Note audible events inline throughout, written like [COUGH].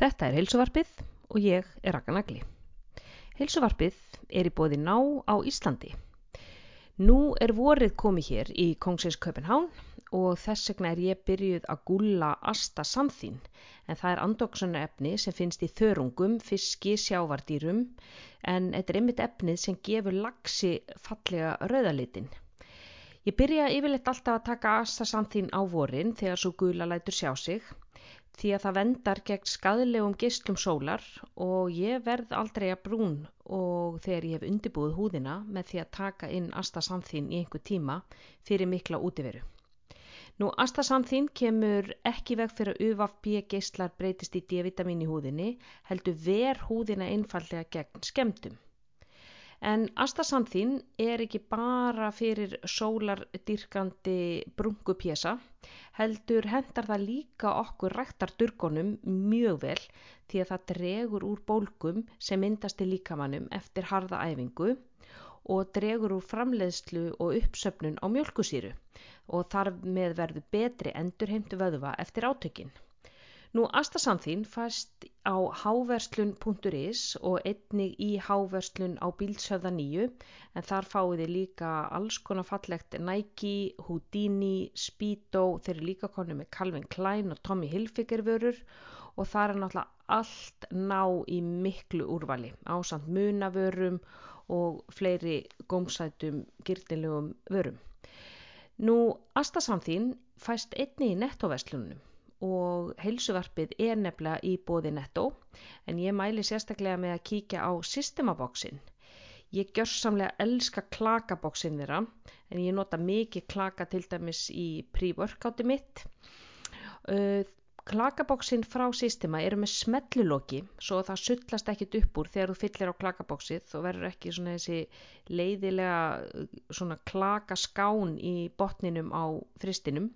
Þetta er heilsuvarpið og ég er Raka Nagli. Heilsuvarpið er í bóði ná á Íslandi. Nú er vorið komið hér í Kongsins Köpenhán og þess vegna er ég byrjuð að gúlla asta samþín en það er andoksunna efni sem finnst í þörungum, fiski, sjávardýrum en þetta er einmitt efnið sem gefur lagsi fallega rauðalitin. Ég byrja yfirleitt alltaf að taka asta samþín á vorin þegar svo gula lætur sjá sig því að það vendar gegn skadlegum gistlum sólar og ég verð aldrei að brún og þegar ég hef undibúið húðina með því að taka inn astasamþín í einhver tíma fyrir mikla útiveru. Nú astasamþín kemur ekki veg fyrir að UVB geistlar breytist í D-vitamin í húðinni heldur ver húðina einfallega gegn skemdum. En astasamþín er ekki bara fyrir sólardyrkandi brungupjesa, heldur hendar það líka okkur ræktardurgonum mjög vel því að það dregur úr bólgum sem myndast í líkamannum eftir harða æfingu og dregur úr framleiðslu og uppsöfnun á mjölkusýru og þar með verður betri endurheimtu vöðva eftir átökinn. Nú astasamþín fæst á háverslun.is og einnig í háverslun á bílsöfða nýju en þar fáið þið líka alls konar fallegt Nike, Houdini, Speedo, þeir eru líka konið með Calvin Klein og Tommy Hilfiger vörur og það er náttúrulega allt ná í miklu úrvali á samt munavörum og fleiri gómsætum gyrnilegum vörum. Nú astasamþín fæst einnig í nettoverslunum og heilsuvarpið er nefnilega í bóði netto en ég mæli sérstaklega með að kíkja á systemaboksin. Ég gjörsamlega elska klakaboksin þeirra en ég nota mikið klaka til dæmis í pre-workouti mitt. Uh, klakaboksin frá systema eru með smelluloki svo það sullast ekkit upp úr þegar þú fyllir á klakaboksið og verður ekki svona þessi leiðilega svona klakaskán í botninum á fristinum.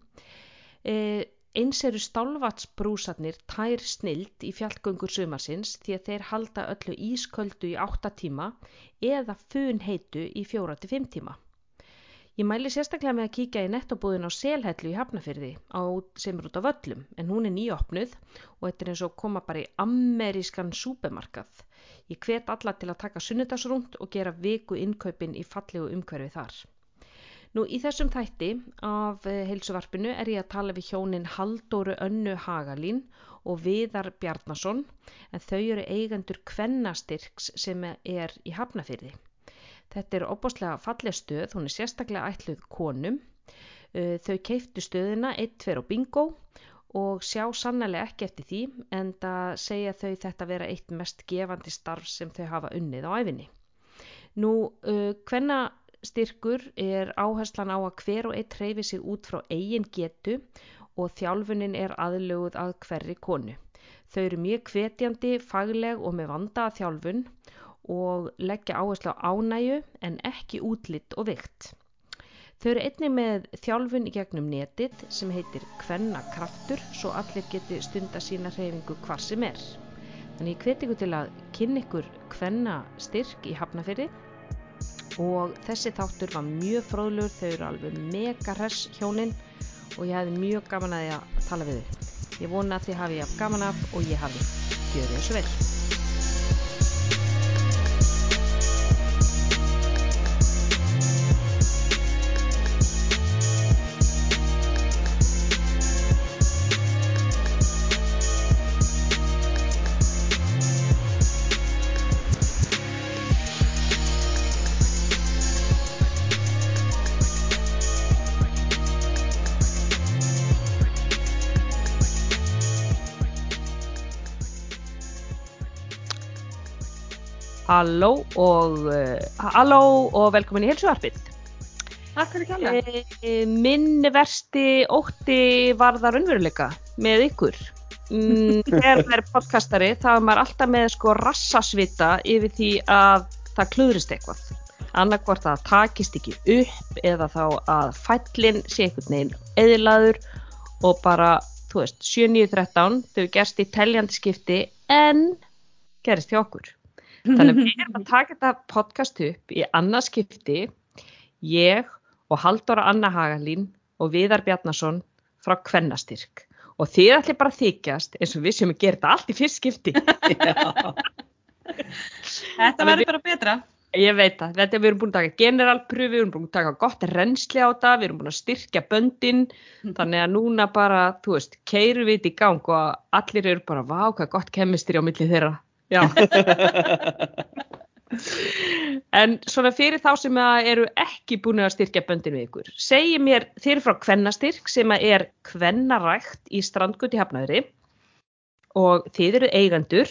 Uh, Eins eru stálvatsbrúsarnir tær snild í fjallgöngur sumarsins því að þeir halda öllu ísköldu í 8 tíma eða fun heitu í 4-5 tíma. Ég mæli sérstaklega með að kíkja í nettobúðin á Selhellu í Hafnafyrði á, sem er út á völlum en hún er nýjopnuð og þetta er eins og koma bara í amerískan súpemarkað. Ég hvet alla til að taka sunnudagsrúnd og gera viku innkaupin í fallegu umhverfi þar. Nú í þessum þætti af eh, heilsuvarpinu er ég að tala við hjónin Haldóru Önnu Hagalín og Viðar Bjarnason en þau eru eigendur kvennastyrks sem er í Hafnafyrði. Þetta er opbáslega falleg stöð, hún er sérstaklega ætluð konum. Eh, þau keiftu stöðina 1-2 og bingo og sjá sannlega ekki eftir því en það segja þau þetta vera eitt mest gefandi starf sem þau hafa unnið á æfinni. Nú, hvenna uh, styrkur er áherslan á að hver og eitt hreyfi sig út frá eigin getu og þjálfunin er aðlöguð að hverri konu. Þau eru mjög hvetjandi, fagleg og með vanda að þjálfun og leggja áherslu á ánægu en ekki útlitt og vikt. Þau eru einnig með þjálfun í gegnum netið sem heitir Kvenna kraftur svo allir geti stunda sína hreyfingu hvar sem er. Þannig ég hveti ykkur til að kynna ykkur Kvenna styrk í Hafnafyrri og þessi þáttur var mjög fróðlur, þau eru alveg mega hress hjóninn og ég hefði mjög gaman að ég að tala við þau. Ég vona að þið hafi ég haft gaman af og ég hafi gjörðið þessu vel. Halló og, uh, halló og velkomin í helsuarfið. Takk fyrir kjalla. E, e, minn versti ótti varðar unnveruleika með ykkur. Mm, [LAUGHS] þegar það er podcastari þá er maður alltaf með sko rassasvita yfir því að það klúðrist eitthvað. Annarkvort að það takist ekki upp eða þá að fællin sé einhvern veginn eðilaður og bara, þú veist, 7.9.13 þau gerst í teljandi skipti en gerist hjá okkur. Þannig að við [LAUGHS] erum að taka þetta podcast upp í annarskipti, ég og Haldóra Anna Hagalín og Viðar Bjarnason frá Kvennastyrk og þið ætli bara að þykjast eins og við sem gera þetta allt í fyrst skipti. [LAUGHS] Þetta verður bara betra. Ég veit það, þetta við erum búin að taka generalpröfi, við erum búin að taka gott reynsli á það, við erum búin að styrkja böndin, [LAUGHS] þannig að núna bara, þú veist, keirum við þetta í gang og allir eru bara, vá, hvað gott kemistri á milli þeirra. Já. [LAUGHS] en svona fyrir þá sem eru ekki búin að styrkja böndin við ykkur, segi mér þeir frá kvennastyrk sem er kvennarækt í strandgutti hafnaðri og þið eru eigandur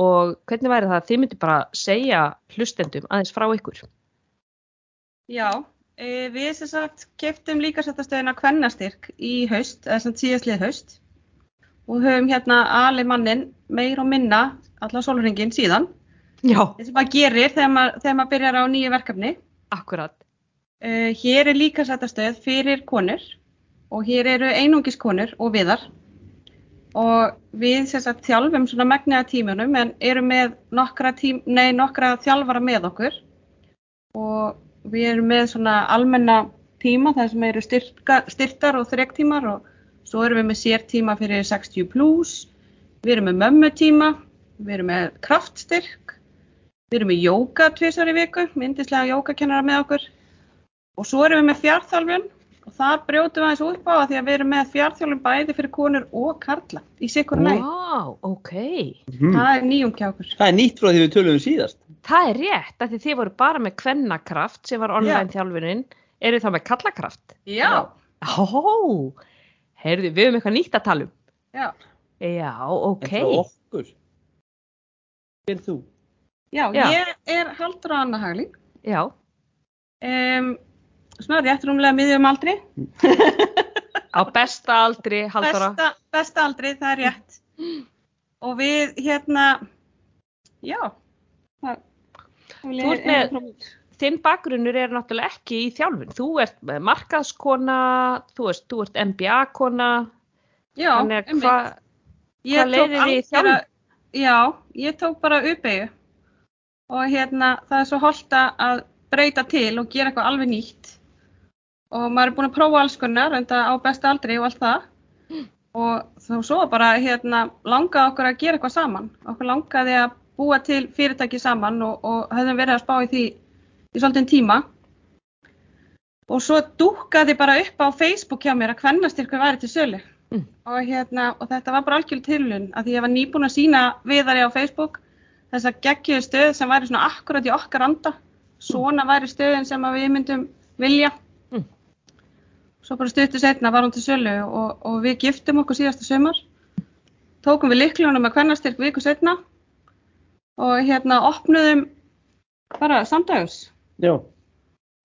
og hvernig væri það að þið myndi bara segja hlustendum aðeins frá ykkur? Já, e, við sem sagt keftum líkasættastöðina kvennastyrk í haust, eða sem síðastlið haust og höfum hérna alveg mannin meir og minna allar sólurringin síðan Já. Það sem maður gerir þegar maður, þegar maður byrjar á nýju verkefni. Akkurat. Uh, hér er líkasættastöð fyrir konur og hér eru einungiskonur og viðar og við sagt, þjálfum svona megniða tímunum en erum með nokkra, tím, nei, nokkra þjálfara með okkur og við erum með svona almenna tíma þar sem eru styrka, styrtar og þrektímar og svo erum við með sértíma fyrir 60 plus, við erum með mömmutíma, við erum með kraftstyrk, við erum með jóka tviðsar í viku, myndislega jókakennara með okkur og svo erum við með fjárþálfjörn og það brjótum við aðeins upp á því að við erum með fjárþjálfum bæði fyrir konur og karla í sikkur næ. Wow, ok. Mm. Það er nýjum kjá okkur. Það er nýtt frá því við tölum síðast. Það er rétt, af því þið voru bara með kvennakraft sem var online þjálfunin. Eru það með kallakraft? Já. Ó, heyrðu, við höfum eitthvað nýtt að tala um. Já. Já, ok. En frá okkur. Hver er þú? Já, Já. ég er Haldur Anna Hagling. Já. Um, svona rétt rúmlega miðjum aldri [LAUGHS] á besta aldri besta, besta aldri, það er rétt og við hérna já það, þú ert með þinn bakgrunnur er náttúrulega ekki í þjálfun. Þú ert markaðskona þú ert, þú ert MBA-kona já, þannig að hvað hva leiðir því þjálfun? já, ég tók bara uppeyju og hérna það er svo holta að breyta til og gera eitthvað alveg nýtt. Og maður er búin að prófa alls konar enda á besta aldri og allt það. Og þá svo bara hérna langaði okkur að gera eitthvað saman. Okkur langaði að búa til fyrirtæki saman og, og höfðum verið að spá í því í svolítinn tíma og svo dúkaði bara upp á Facebook hjá mér að hvernastyrku væri til sölu mm. og hérna og þetta var bara algjörl tilun að ég var nýbúin að sína viðari á Facebook þess að geggiðu stöð sem væri svona akkurat í okkar anda svona væri stöðin sem við myndum vilja Svo bara stuttu setna var hún til sölu og, og við giftum okkur síðasta sömur. Tókum við likljónum með kvennastyrk viku setna og hérna opnuðum bara samdags. Já.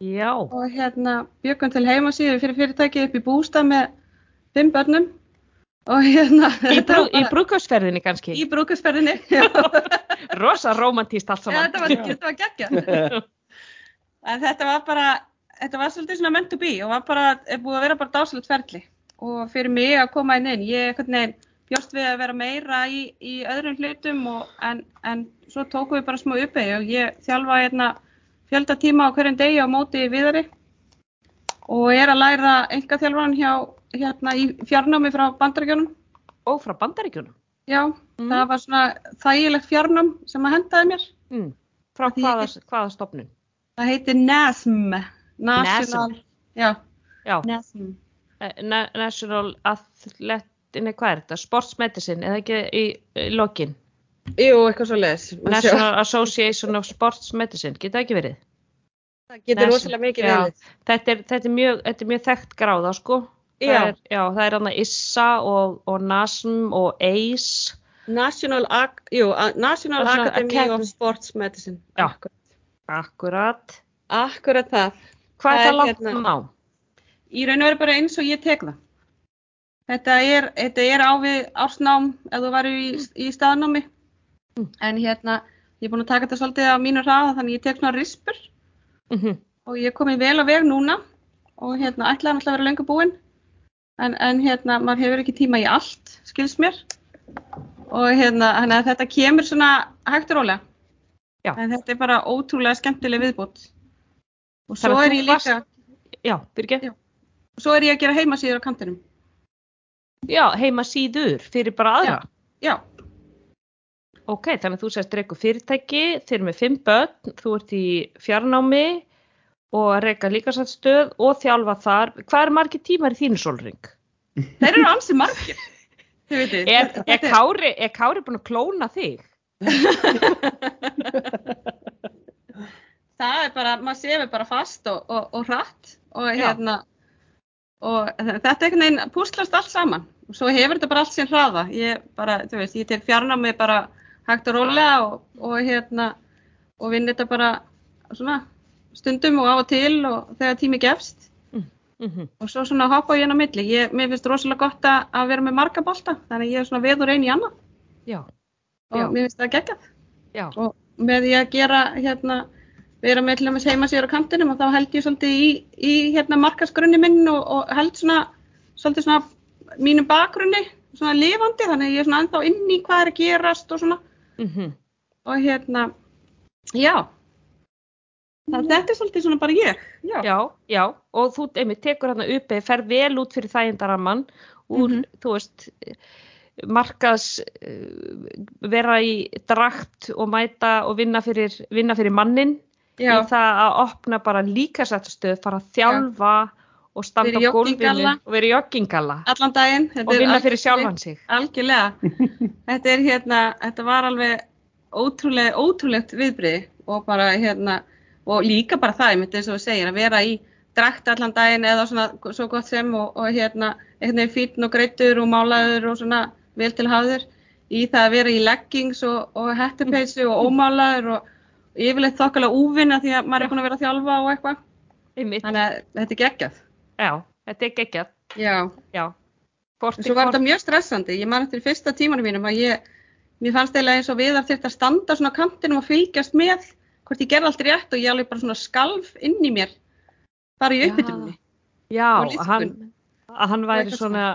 Já. Og hérna byggum til heimasíðu fyrir fyrirtæki upp í bústað með fimm börnum. Og hérna... Í, brú, bara, í brúkasferðinni kannski? Í brúkasferðinni, [LAUGHS] já. Rosa romantíst allt saman. Þetta var, [LAUGHS] þetta var geggja. en þetta var bara þetta var svolítið svona meant to be og var bara, er búið að vera bara dásalegt ferli og fyrir mig að koma inn inn, ég hvernig, bjóst við að vera meira í, í öðrum hlutum og, en, en svo tókum við bara smá uppegi og ég þjálfa hérna fjölda tíma á hverjum degi á móti viðari og er að læra enga þjálfan hjá hérna í fjarnámi frá bandaríkjónum. Og frá bandaríkjónum? Já, mm. það var svona þægilegt fjarnám sem að hendaði mér. Mm. Frá hvaða, hvaða stopnum? Það heitir NASM. National, já, já. NASM. Eh, Na National Athletic, hvað er þetta? Sports Medicine, eða ekki í, í lokin? Jú, eitthvað svo leiðis. National Association of Sports Medicine, geta ekki verið? Það getur rosalega mikið verið. Þetta er, þetta, er mjög, þetta er mjög þekkt gráða, sko. Það já. Er, já, það er hann að ISSA og, og NASM og ACE. National, jú, National Academy Acad of Sports Medicine. Já, akkurat. Akkurat. Það. Hvað er það langt hérna, ná? Í raun og veru bara eins og ég tek það. Þetta er, þetta er á við ársnám ef þú varu í, í staðnámi. Mm. En hérna, ég er búin að taka þetta svolítið á mínu hraða þannig ég tek svona rispur. Mm -hmm. Og ég er komið vel á veg núna og hérna ætlaði náttúrulega að vera lengur búinn. En, en hérna, maður hefur ekki tíma í allt, skils mér. Og hérna, hérna þetta kemur svona hægt og rólega. Já. En þetta er bara ótrúlega skemmtileg viðbútt. Og svo er ég líka... Já, byrja ekki. Svo er ég að gera heimasýður á kantinum. Já, heima síður fyrir bara aðra. Já, Ok, þannig að þú sést reyku fyrirtæki, þeir eru með fimm börn, þú ert í fjarnámi og reyka líkasættstöð og þjálfa þar. Hvað er margir tímar í þínu sólring? þeir eru ansi margir. [LAUGHS] Er, er, þetta Kári, er Kári búin að klóna þig? [LAUGHS] það er bara, maður sefur bara fast og, og, og hratt og hérna og þetta er einhvern veginn púslast allt saman og svo hefur þetta bara allt sinn hraða ég bara, þú veist, ég tek fjarnámi bara hægt og rólega og, og hérna og vinn þetta bara svona stundum og af og til og þegar tími gefst. Mm og svo svona hoppa ég inn á milli. Ég, mér finnst rosalega gott að, að vera með marga bolta þannig að ég er svona veður einn í annað. Já, og Já. mér finnst það geggjað. Já, og með því að gera hérna, vera með til dæmis heima sér á kantinum og þá held ég svolítið í, í hérna markasgrunni minn og, og held svona svolítið svona mínum bakgrunni svona lifandi þannig að ég er svona ennþá inn í hvað er að gerast og svona mm og hérna já. Það, þetta er svolítið svona bara ég já, já, já, og þú einmitt tekur hérna uppi, fer vel út fyrir þægindaramman úr, Mhm. þú veist, markas eh, vera í drakt og mæta og vinna fyrir, vinna fyrir mannin já, í það að opna bara líkasættastöð, fara að þjálfa og standa á gólfinu og vera í joggingalla allan daginn og vinna fyrir sjálfan sig. Algjörlega. [LAUGHS] þetta er hérna, þetta var alveg ótrúlega, ótrúlegt viðbriði og bara hérna, og líka bara það, ég myndi eins og þú segir, að vera í drakt allan daginn eða svona svo gott sem og, og hérna, veginn fítn og greittur og málaður og svona vel til hafður í það að vera í leggings og, og hettupeysu og ómálaður og yfirleitt þokkalega úvinna því að maður er búin að vera að þjálfa og eitthvað. Einmitt, Þannig að þetta er geggjað. Já, þetta er geggjað, Já. já. En svo var þetta mjög stressandi. Ég man eftir fyrsta tímanum mínum að ég, mér fannst eiginlega eins og við að að standa svona á kantinum og fylgjast með hvort ég gerði allt rétt og ég alveg bara svona skalf inn í mér bara í uppbytunni. Já, og að hann, að hann væri svona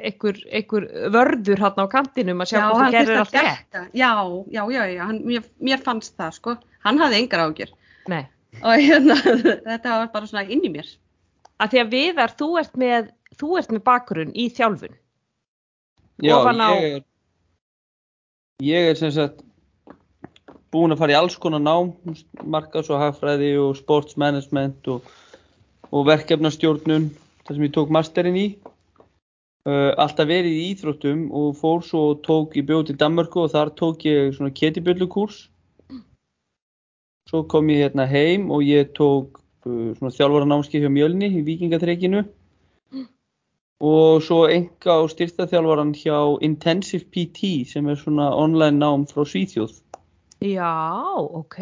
einhver, einhver vörður hann á kantinum að sjá hvort þú gerir allt rétt. þetta. Já, já, já, já, hann, mér, mér fannst það sko. Hann hafði engar ágjör Nei, og hérna, [LAUGHS] þetta var bara svona inn í mér. Að því að viðar, þú ert með, þú ert með bakgrunn í þjálfun. Já, á- ég er, ég er sem sagt búinn að fara í alls konar nám, markas og hagfræði og sportsmanagement og, og verkefnastjórnun, þar sem ég tók masterinn í. Uh, alltaf verið í íþróttum og fór svo og tók í bjóð til Danmörku og þar tók ég svona ketibjöllukurs. Svo kom ég hérna heim og ég tók svona þjálfaranámski hjá Mjölni í Víkingatreikinu og svo enga á styrtaþjálfaran hjá Intensive PT sem er svona online nám frá Svíþjóð. Já, ok.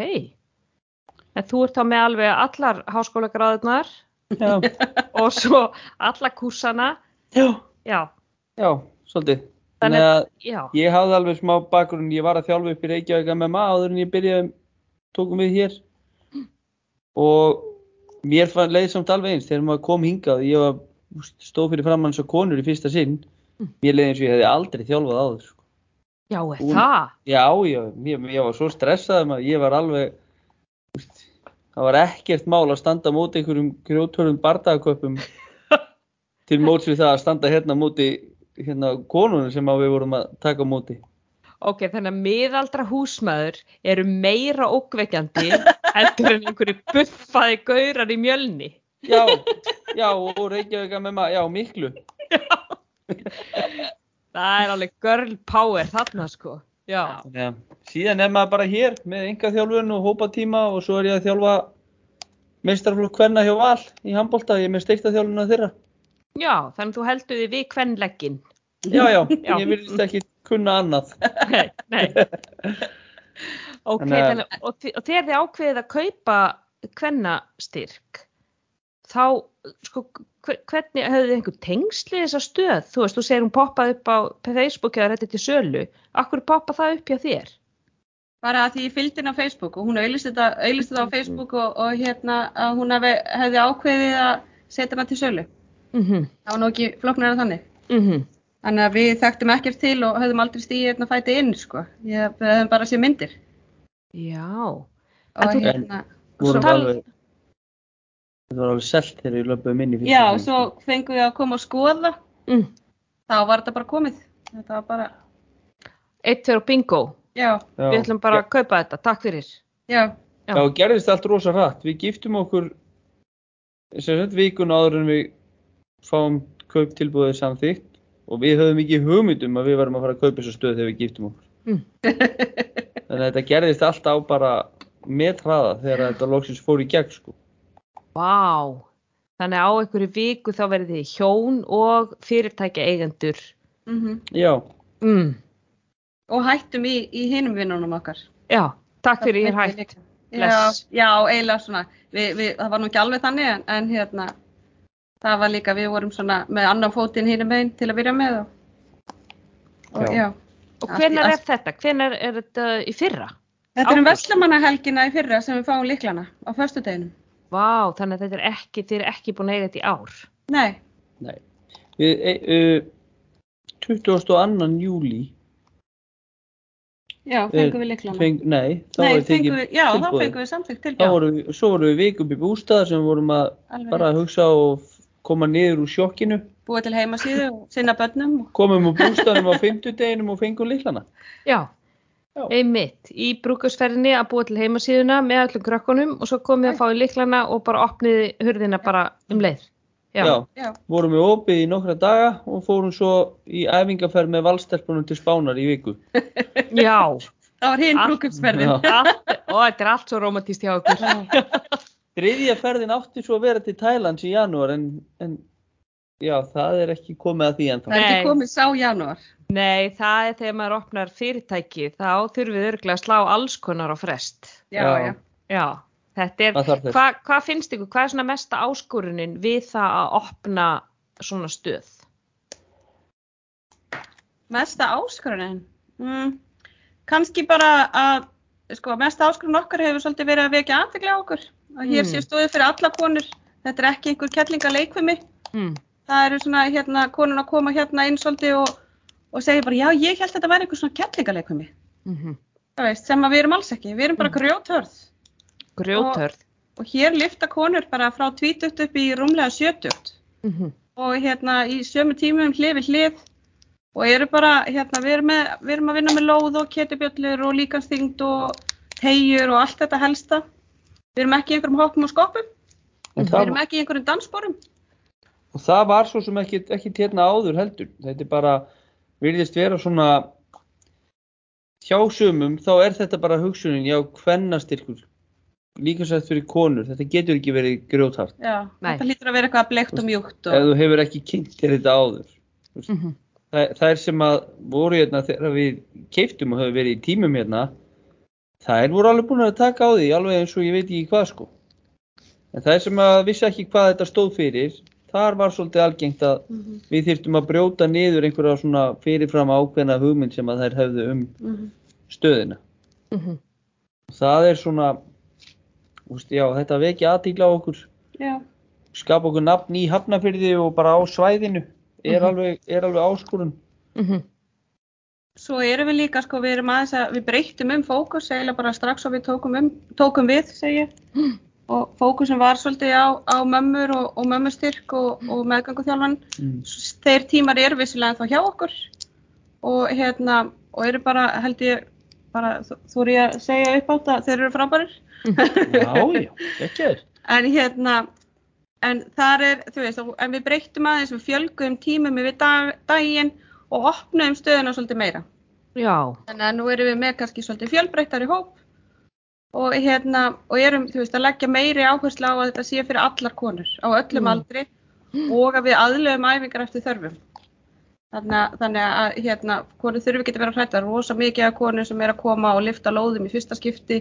En þú ert þá með alveg allar háskólagráðunar Já, [LAUGHS] og svo alla kúrsana. já, Já, já, svolítið. Þannig að já, ég hafði alveg smá bakgrunn, ég var að þjálfa upp í Reykjavík MMA áður en ég byrjaði, tókum við hér og mér fann leið samt alveg eins þegar maður kom hingað, ég var stóð fyrir framann svo konur í fyrsta sinn, mér leið eins og ég hefði aldrei þjálfað áður. Sko. já, er Hún- það? Já, já, ég, ég var svo stressað að ég var alveg, úst, það var ekkert mál að standa móti einhverjum grjótörðum bardagaköpum [LAUGHS] til móts við það að standa hérna móti hérna konunum sem við vorum að taka móti. Ok, þannig að miðaldra húsmaður eru meira ókveikjandi heldur en einhverju buffaði gaurar í mjölni. Já, já, og Reykjavík með maður, já, miklu. Það er alveg girl power þarna sko. Já, að síðan er maður bara hér með enga þjálfun og hópatíma og svo er ég að þjálfa meistarflokk kvenna hjá Val í handbólta, ég er með steikta þjálfuna þeirra. já, þannig að þú heldur þið við kvenleggin. Já, já, Já. ég virðist ekki kunna annað. [LAUGHS] Nei, nei. [LAUGHS] Ok, Þannig að- og, og þegar þið ákveðið að kaupa kvennastyrk, þá, sko, hve- hvernig höfðu þið einhver tengsli þessa stöð? Þú veist, þú segir hún poppað upp á Facebook eða þetta til sölu. Akkur poppa það upp hjá þér? Bara að því ég fylgdi henni á Facebook og hún auðlist þetta, þetta á Facebook og, og hérna að hún hefði, hefði ákveðið að setja hana til sölu. Mm -hmm. Það var nú ekki flóknar en þannig. Mm Þannig að við þekktum ekkert til og höfðum aldrei stíðið hérna fæti inn, sko. Ég, við höfum bara séð myndir. Já, Og hérna, þetta var alveg selt þegar við löpum inn í fyrsta já, sinn. svo fengum við að koma og skoða mm. þá var þetta bara komið. Þetta var bara, Eitt, tveir og bingo. já, Já. Við ætlum bara að kaupa þetta. Takk fyrir. já, Já. Já, gerðist allt rosa hratt. Við giftum okkur sem sagt vikun áður en við fáum kauptilbúðið samþýtt og við höfum ekki hugmynd um að við varum að fara að kaupa þessu stöð þegar við giftum okkur. Mm. [LAUGHS] Þannig að þetta gerðist allt á bara með hraða þegar þetta loksins fór í gegn sko. Vá. Þannig að á einhverju viku þá verðið þið hjón og fyrirtækja eigendur. mhm. Já, Mm. Og hættum í, í hinum vinnunum okkar. Já, takk fyrir ég hætt. Já, já, eiginlega svona. Vi, vi, það var nú ekki alveg þannig en, en hérna, það var líka, við vorum svona með annan fótinn hinum meginn til að byrja með og, og Já. já. Og hvenær er þetta? Hvenær er þetta í fyrra? Þetta er um Ágúst. Vestlamannahelgina í fyrra sem við fáum líklana á föstudeginum. Vá, þannig að þetta er ekki, þið er ekki búin að eiga þetta í ár. Nei, nei. Við, e, uh, 22. júli, já, fengum við líklana. feng, nei, þá Nei, fengum við, já, þá fengum við samþykkt til. Þá vorum við, svo vorum við vikum í bústað sem vorum að Alveg bara hugsa og koma niður úr sjokkinu. Búa til heimasíðu og sinna börnum. og- Komum úr bústaðnum á [LAUGHS] fimmtudeginum og fengum liklana. Já, Já. einmitt. Í brúkusferðinni að búa til heimasíðuna með öllum krökkunum og svo komið að fá í liklana og bara opniði hurðina bara um leið. Já. Já. Já, Vorum við opið í nokkra daga og fórum svo í æfingaferð með valstelpunum til Spánar í viku. Já. [LAUGHS] það var hinn. Allt, og þetta er allt svo romantíst hjá okkur. Þriðja ferðin átti svo að vera til Thailands í janúar en, en já, það er ekki komið að því ennþá. Það er ekki komið sá janúar. Nei, það er þegar maður opnar fyrirtæki, þá þurfum við örgulega að slá alls konar á frest. Já, Já. já. Þetta er, hvað hva finnst ykkur, hvað er svona mesta áskorunin við það að opna svona stöð? Mesta áskorunin? Mm, Kanski bara að, sko, mesta áskorun okkar hefur svolítið verið að vekja aðteglega á okkur. Að hér Mm. sé stóðið fyrir alla konur. Þetta er ekki einhver kettlinga leikfimi. Mm. Það eru svona, hérna, konun að koma hérna inn svolítið og, og segja bara, já, ég held að þetta væri einhver svona kettlinga leikfimi. Mm Það veist, sem að við erum alls ekki. Við erum bara grjóthörð. Grjótörð. Og hér lifta konur bara frá 20 upp í rúmlega 70. Mm -hmm. og hérna í sömu tímum hlið við hlið og eru bara, hérna, við erum, með, við erum að vinna með lóð og ketubjöllur og líkansþyngd og tegjur og allt þetta helsta. Við erum ekki í einhverjum hoppum og skoppum, En við erum ekki í einhverjum danssporum. og það var svo sem ekki, ekki hérna áður heldur. Þetta er bara, virðist vera svona, hjá sumum þá er þetta bara hugsunin, já, hvennastyrkur, líka sætt fyrir konur, þetta getur ekki verið grjóthart. Já, Nei. þetta hlýtur að vera eitthvað bleikt og mjúkt. Ef Og, þú hefur ekki kynnt þér þetta áður. Mm -hmm. Það, það er sem að voru hérna þegar við keiftum og höfum verið í tímum hérna, það er voru alveg búin að taka á því, alveg eins og ég veit ekki hvað sko. En það er sem að vissi ekki hvað þetta stóð fyrir, þar var svolítið algengt að Mhm, við þyrftum að brjóta niður einhverja svona fyrirfram ákveðna hugmynd sem að þær hefðu um mhm. stöðina. Mhm. Það er svona, úst, já, þetta vekja aðtíkla á okkur, Já, skapa okkur nafn í hafnafyrði og bara á svæðinu, er, Mhm. alveg, er alveg áskorun. Svo erum við líka, sko, við erum aðeins að, við breyttum um fókus, eiginlega bara strax og við tókum, um, tókum við, segi ég. Og fókusin var svolítið á, á mömmur og, og mömmustyrk og, og meðganguþjálfan. Mm. þeir tímar eru vissilega ennþá hjá okkur og hérna og eru bara held ég bara þú er ég að segja upp á þetta þeir eru frábærir Já, já, ekki [LAUGHS] en hérna en þar er þú veist en við breyttum aðeins við fjölgum tímum við dag, daginn og opnum stöðuna svolítið meira Já. þannig að nú erum við með kannski svolítið fjölbreyttari hóp og hérna og erum veist að leggja meiri áherslu á að þetta sé fyrir allar konur á öllum Mm. aldri og að við aðlöfum æfingar eftir þörfum þannig að, þannig að hérna konur þurfi ekki að vera hrættar rosa mikið af konur sem er að koma og lifta lóðum í fyrsta skipti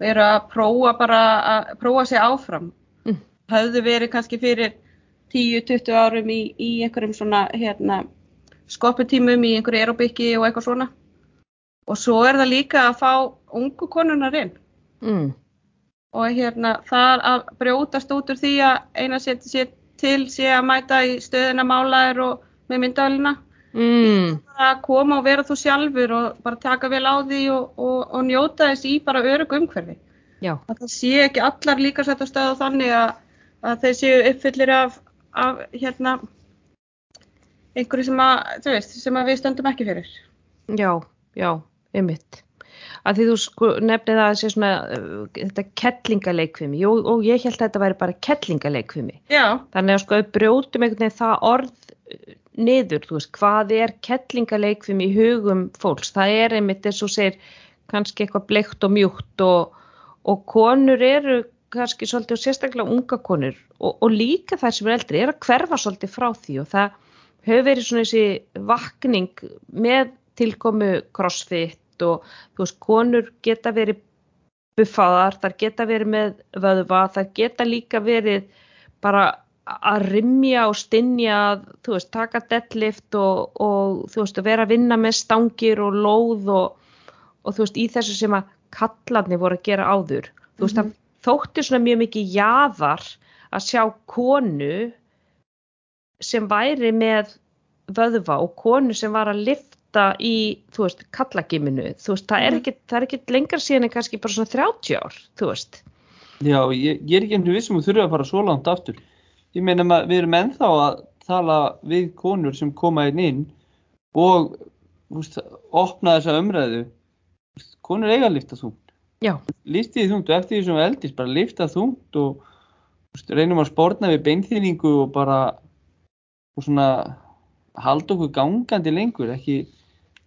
og eru að prófa bara að prófa sig áfram Mm. höfðu verið kannski fyrir 10-20 árum í, í einhverjum svona hérna skopputímum í einhverju aerobiki og eitthvað svona og svo er það líka að fá ungu konunar inn Mm. og hérna þar að brjótast út úr því að eina sér, sér til sé að mæta í stöðina málaðir og með myndavælina Mm. að koma og vera þú sjálfur og bara taka vel á því og, og, og njóta þess í bara örug umhverfi Já. að það sé ekki allar líka sett á stöðu þannig að, að þeir séu uppfyllir af, af hérna einhverju sem að, veist, sem að við stöndum ekki fyrir. Já, já, einmitt. Að því þú sko nefnið að þessi svona uh, þetta kettlingaleikvimi Jú, og ég held að þetta væri bara kettlingaleikvimi. Já, Þannig að sko brjótum einhvern veginn það orð uh, niður, þú veist, hvað er kettlingaleikvimi í hugum fólks? Það er einmitt eins og segir kannski eitthvað bleikt og mjúkt og, og konur eru kannski svolítið og sérstaklega unga konur og, og líka þær sem er eldri er að hverfa svolítið frá því og það hefur verið svona þessi vakning með tilkomu crossfit og þú veist, konur geta verið buffaðar, þar geta verið með vöðva, þar geta líka verið bara að rimja og stinja, þú veist, taka deadlift og, og þú veist, að vera að vinna með stangir og lóð og, og þú veist, í þessu sem að kallarnir voru að gera áður. Þú veist, það þótti svona mjög mikið jaðar að sjá konu sem væri með vöðva og konu sem var að lifta í, þú veist, kallagiminu. Þú veist, það er Mhm. ekki, það er ekki lengra síðan en kannski bara svona 30 ár, þú veist. Já, ég, ég er ekki einhvern vissum að þurfa að fara svo langt aftur. Ég meina að við erum ennþá að tala við konur sem koma inn inn og úst, opna þessa umræðu. Konur eiga að lifta þungt. Já, Liftið þungt og eftir því sem við eldist bara lifta þungt og úst, reynum að spórna við beinþýningu og bara og svona halda okkur gangandi lengur. Ekki,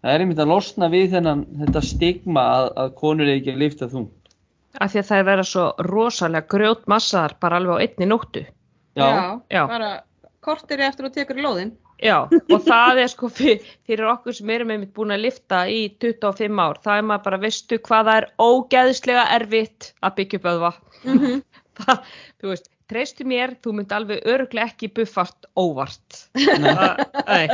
það er einmitt að losna við þennan þetta stigma að, að konur eiga ekki að lifta þungt. af því að það er verið svo rosalega grjótmassaðar bara alveg á einni nóttu. Já, Já. bara kortir eftir og tekur í lóðin. Já, [LAUGHS] og það er sko fyr- fyrir okkur sem erum einmitt búin að lifta í 25 ár, það er maður bara, veistu hvað það er ógeðslega erfitt að byggja upp öðva. Mm [LAUGHS] Það, þú veist, treystu mér, þú myndi alveg öruglega ekki buffast óvart. Nei. Það- Nei,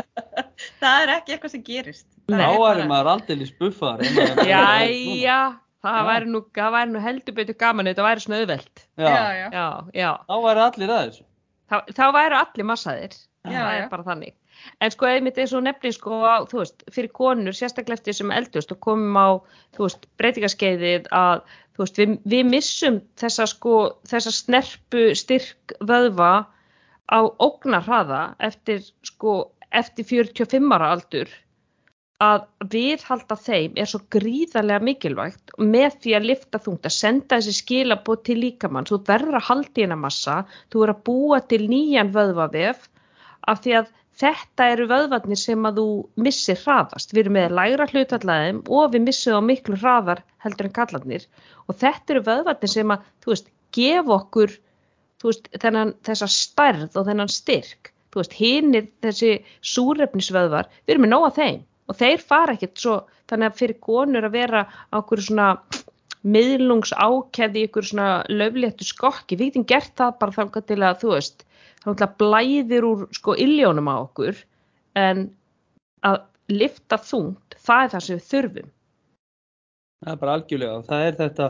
Það er ekki eitthvað sem gerist. Er væri bara- maður aldeilis buffar. jæja, það væri nú, nú heldur betur gaman, þetta væri svona auðvelt. Já, Já, já. Já, já, þá væri allir að þessu. þá, þá væri allir massaðir. Já, það já. er bara þannig. En sko einmitt eins og nefnir sko á, þú veist, fyrir konur, sérstaklega eftir sem eldust og komum á, þú veist, breytingaskeiðið að, þú veist, við, við missum þessa sko, þessa snerpu styrk vöðva á ógnarhraða eftir sko, eftir 45 ára aldur. Að viðhalda þeim er svo gríðarlega mikilvægt með því að lifta þungt að senda þessi skilabóð til líkamann þú verður að halda í hennar massa þú verður að búa til nýjan vöðvavef af því að þetta eru vöðvarnir sem að þú missir hraðast. Við erum með lægra hlutvallaðum og við missum á miklu hraðar heldur en kallarnir og þetta eru vöðvarnir sem að þú veist, gef okkur veist, þennan, þessa stærð og þennan styrk. Þú veist, hinnir þessi súrefnisvöðvar, við erum með nóga þeim. Og þeir fara ekkert svo þannig að fyrir konur að vera okkur svona miðlungs ákefði ykkur svona löfléttu skokki við getum gert það bara þangað til að þú veist þá blæðir úr sko illjónum á okkur en að lifta þungt, það er það sem við þurfum Það er bara algjörlega og það er þetta,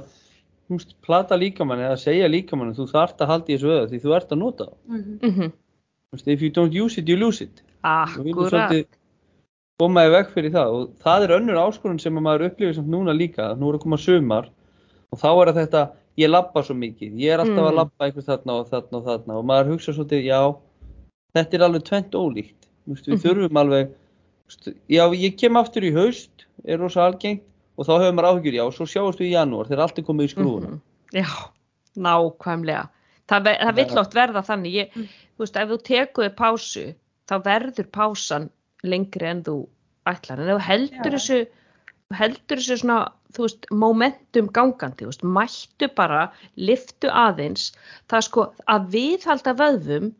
þú veist, plata líkamann eða segja líkamann þú þarft að halda í þessu öða því þú ert að nota. Mhm. mm -hmm. If you don't use it, you lose it. Akkurat svolítið koma í veg fyrir það og það er önnur áskorun sem að maður upplifir samt núna líka, nú er að koma sumar og þá er þetta, ég labba svo mikið, ég er alltaf Mm. að labba einhvers þarna og þarna og þarna og maður hugsa svolítið, já, þetta er alveg tvent ólíkt, þú veist, við Mhm. þurfum alveg, þú veist, já, ég kem aftur í haust, er rosa algengt og þá hefur maður áhyggjur, já, svo sjáumst við í janúar þegar allt er komið í skrúfuna. Mhm. Já, nákvæmlega. Það, það vill oft verða þannig. Ég, þú veist, ef þú tekuði pásu, þá verður pásan lengri en þú ætlar. En ef þú heldur Já. þessu, heldur þessu svona, þú veist, momentum gangandi, þú veist, mættu bara, liftu aðeins, það sko að viðhalda vöðvum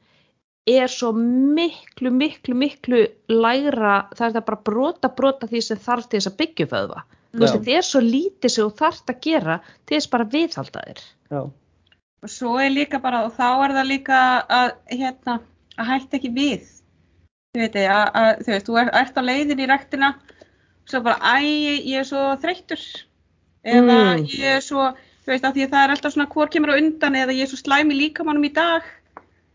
er svo miklu, miklu, miklu lægra, það er það bara brota, brota því sem þarf til þess að byggja vöðva. Þú veist, þetta er svo lítið sem þú þarft að gera til þess bara viðhalda þér. Já, Og svo er líka bara, og þá er það líka að, hérna, að hætta ekki við. Þú veit, að, að, þú veist, þú er, ert á leiðin í rektina, svo bara, æ, ég er svo þreyttur. Eða Mm. ég er svo, þú veist, að því að það er alltaf svona hvor kemur á undan, eða ég er svo slæm í líkamannum í dag,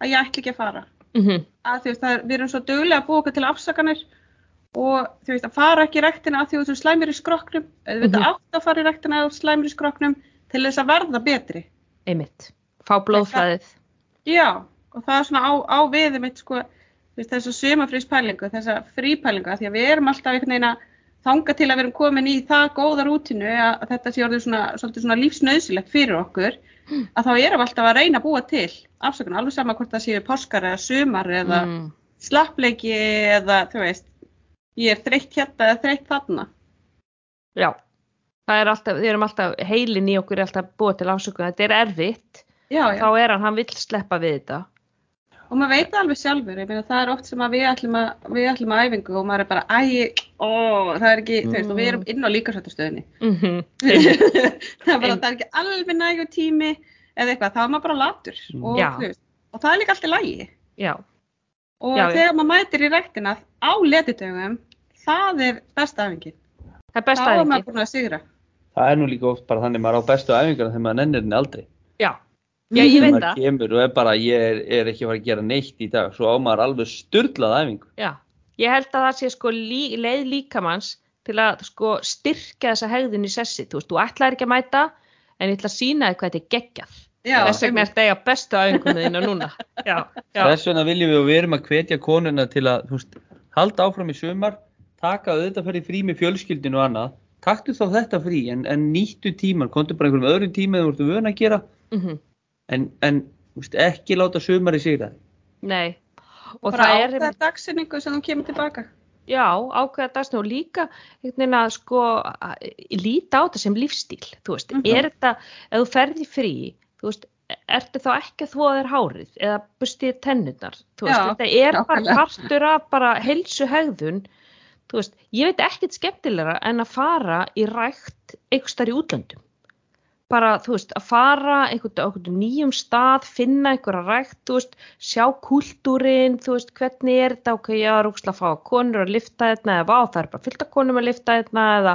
að ég ætla ekki að fara. Mm Að þú veist, það er, við erum svo duglega að búa okkur til afsakanir og þú veist, að fara ekki í rektina að því að þú slæmur í skroknum, eða þú veit, Mhm. átt að fara í rektina að þú ert slæmur í skroknum til þess að verða betri. Einmitt. Fá blóðflæðið. Já, og það er svona á, á viðum sko, þú veist, þessa sumafríspælingu, þessa frípælingu, af því að við erum alltaf einhvern veginn að þanga til að við erum komin í það góða rútinu að, þetta sé orðið svona, svona lífsnauðsilegt fyrir okkur, að þá erum við alltaf að reyna að búa til afsökun, alveg sama hvort það séu páskar eða sumar eða Mm. slappleiki eða, þú veist, ég er þreytt hérna eða þreytt þarna. Já, það er alltaf, við erum alltaf, heilin í okkur er alltaf búið til ásökun, þetta er erfitt, Já, já. þá er hann, hann vill sleppa við þetta. Og maður veit það alveg sjálfur, ég meina það er oft sem að við ætlum að, við ætlum að æfingu og maður er bara, æ, ó, það er ekki, þú veist, og við erum inn á líkasvættastöðinni. Mm [LAUGHS] það er bara, það er ekki alveg nægu tími eða eitthvað, þá er maður bara latur og, Já. þú veist, og það er líka allt í lægi. Já, Og Já, þegar maður mætir í rektina á letidögum, það er besta æfingin. það er Þá besta er sigra. Það er nú líka oft bara þannig maður á bestu æfingarna þegar maður nennir henni aldrei. Já, já, ég veit maður það. kemur og er bara, ég er, er ekki að fara að gera neitt í dag, svo á maður alveg styrlað æfingu. Já, ég held að það sé sko lí, leið líkamanns til að sko styrkja þessa hegðun í sessi. Þú veist, þú ætlaðir ekki að mæta, en ég ætla að sína þig hvað þetta er geggjað. Já, Þess vegna ertu að eiga bestu æfingunni þína núna. [LAUGHS] Já, já, Þess vegna viljum við og við erum að hvetja konuna til að, þú veist, halda áfram í sumar, taka auðvitað fyrir frí með fjölskyldinu og annað, taktu þá þetta frí en, en nýttu tíman, kontu bara einhverjum öðrum tíma þegar þú ert vön að gera, mhm, en, en þú veist, ekki láta sumari sigra. nei. Og bara það er, ákveða dagsinningu sem þú kemur tilbaka. já, ákveða dagsni og líka að sko líta á þetta sem lífstíl, þú veist, Mhm. er þetta, ef þú ferði frí, þú veist, ertu þá ekki að þvoða þér hárið eða bustið tennurnar, þú veist, Já, þetta er bara nákvæmlega. partur af bara helsu hegðun, þú veist, ég veit ekkert skemmtilegra en að fara í rækt einhvers þar í útlöndum. Bara, þú veist, að fara einhvern nýjum stað, finna einhverja rækt, þú veist, sjá kúltúrin, þú veist, hvernig er þetta, ok, ég er úkslega að fá konur að lifta þetta eða vá, það er bara fullt af konum að lifta þetta eða,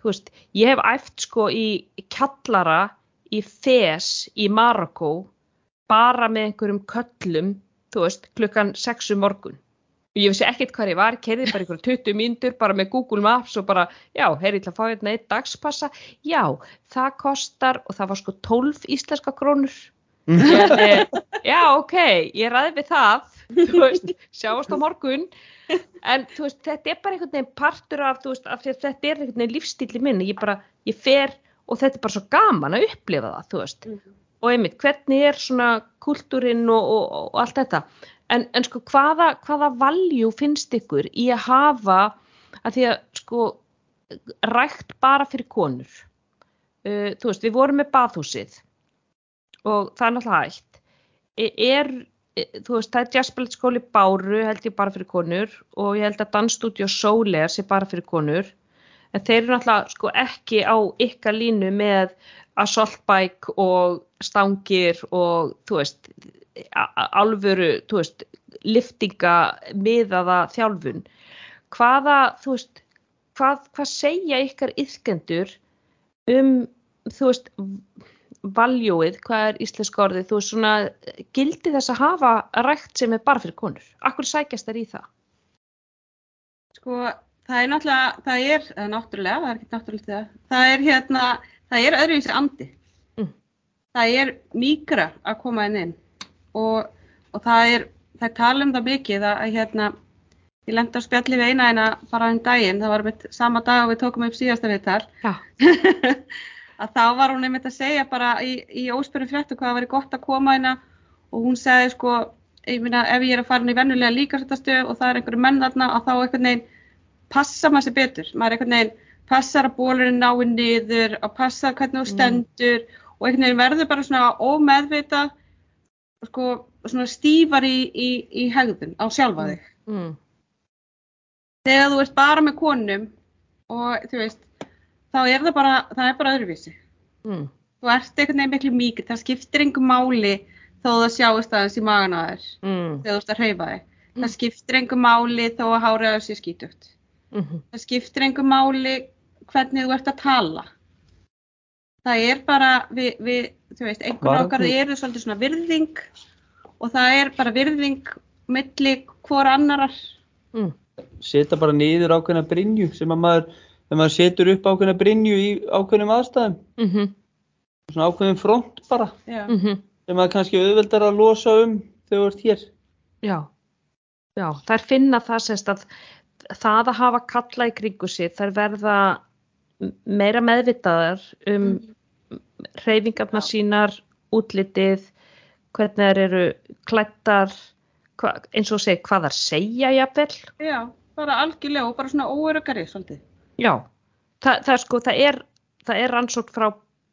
þú veist, ég hef æft sko í kjallara í Fes í Marokko bara með einhverjum köllum, þú veist, klukkan 6 um morgun. Og ég vissi ekkert hvað ég var, kerði bara einhverjum 20 mínútur bara með Google Maps og bara, já, ég ætla að fá hérna eitt dagspassa. Já, það kostar, og það var sko 12 íslenska krónur. Ég, eh, já, ok, ég ræði við það, þú veist, sjáast á morgun. En þú veist, þetta er bara einhvern veginn partur af, þú veist, af því að þetta er einhvern veginn lífstíli minn. Ég bara, ég fer og þetta er bara svo gaman að upplifa það, þú veist. Og einmitt, hvernig er svona kultúrin og, og, og allt þetta. En, en sko, hvaða, hvaða valjú finnst ykkur í að hafa, að því að sko, rækt bara fyrir konur. Uh, þú veist, við vorum með baðhúsið og það er náttúrulega hægt. E- Er, e, þú veist, það er jazzballetskóli Báru held ég bara fyrir konur og ég held að dansstúdíu Sóler sé bara fyrir konur. En þeir eru náttúrulega sko ekki á ykkar línu með assault bike og stangir og þú veist, alvöru, þú veist, liftinga miðaða þjálfun. Hvaða, þú veist, hvað, hvað segja ykkar yðkendur um, þú veist, valjúið, hvað er íslensk orðið, þú veist, svona gildi þess að hafa rækt sem er bara fyrir konur. Akkur sækjast þær í það? Sko, það er náttúrulega, það er, náttúrulega, það er ekki náttúrulega það, er hérna, það er öðruvísi andi. Mm. Það er mýkra að koma inn inn. Og, og það er, það tala um það mikið að, að hérna, ég lendi á spjalli við eina eina bara um daginn, það var mitt sama dag og við tókum upp síðasta viðtal, [LAUGHS] að þá var hún einmitt að segja bara í, í óspyrum fréttu hvað það væri gott að koma hérna. Og hún segði sko, ég meina ef ég er að fara inn í vennulega líkastöðastöð og það er einhverju menn þarna að þá einhvern veginn passa maður sér betur, maður einhvern veginn passar að bólurinn nái niður, að passa hvernig þú stendur og einhvern veginn verður bara svona ómeðvitað sko, svona stífar í, í, í hegðun á sjálfa þig. Mm. Þegar þú ert bara með konum og þú veist, þá er það bara, það er bara öðruvísi. Mm. Þú ert einhvern veginn miklu mýkir, það skiptir einhver máli þó það sjáist aðeins í magan að þér Mm. þegar þú ert að hreyfa þig. Það skiptir einhver máli þó að að sé skítugt. Mm. Það skiptir einhver máli hvernig þú ert að tala. Það er bara, við, við þú veist, einhvern okkar eru svolítið svona virðing og það er bara virðing milli hvora annarar. Mm. Seta bara niður ákveðna brinju sem að maður, þegar maður setur upp ákveðna brinju í ákveðnum aðstæðum, Mm svona ákveðin front bara, Já. -hmm. sem maður kannski auðveldar að losa um þegar þú ert hér. Já. Já, þær finna það semst að það að hafa kalla í kringu sig, þær verða meira meðvitaðar um hreyfingarnar sínar, útlitið, hvernig þær eru klættar, hva, eins og segi hvað þær segja jafnvel. Já, bara algjörlega og bara svona óörugari svolítið. Já, það, það er sko, það er, það er rannsókn frá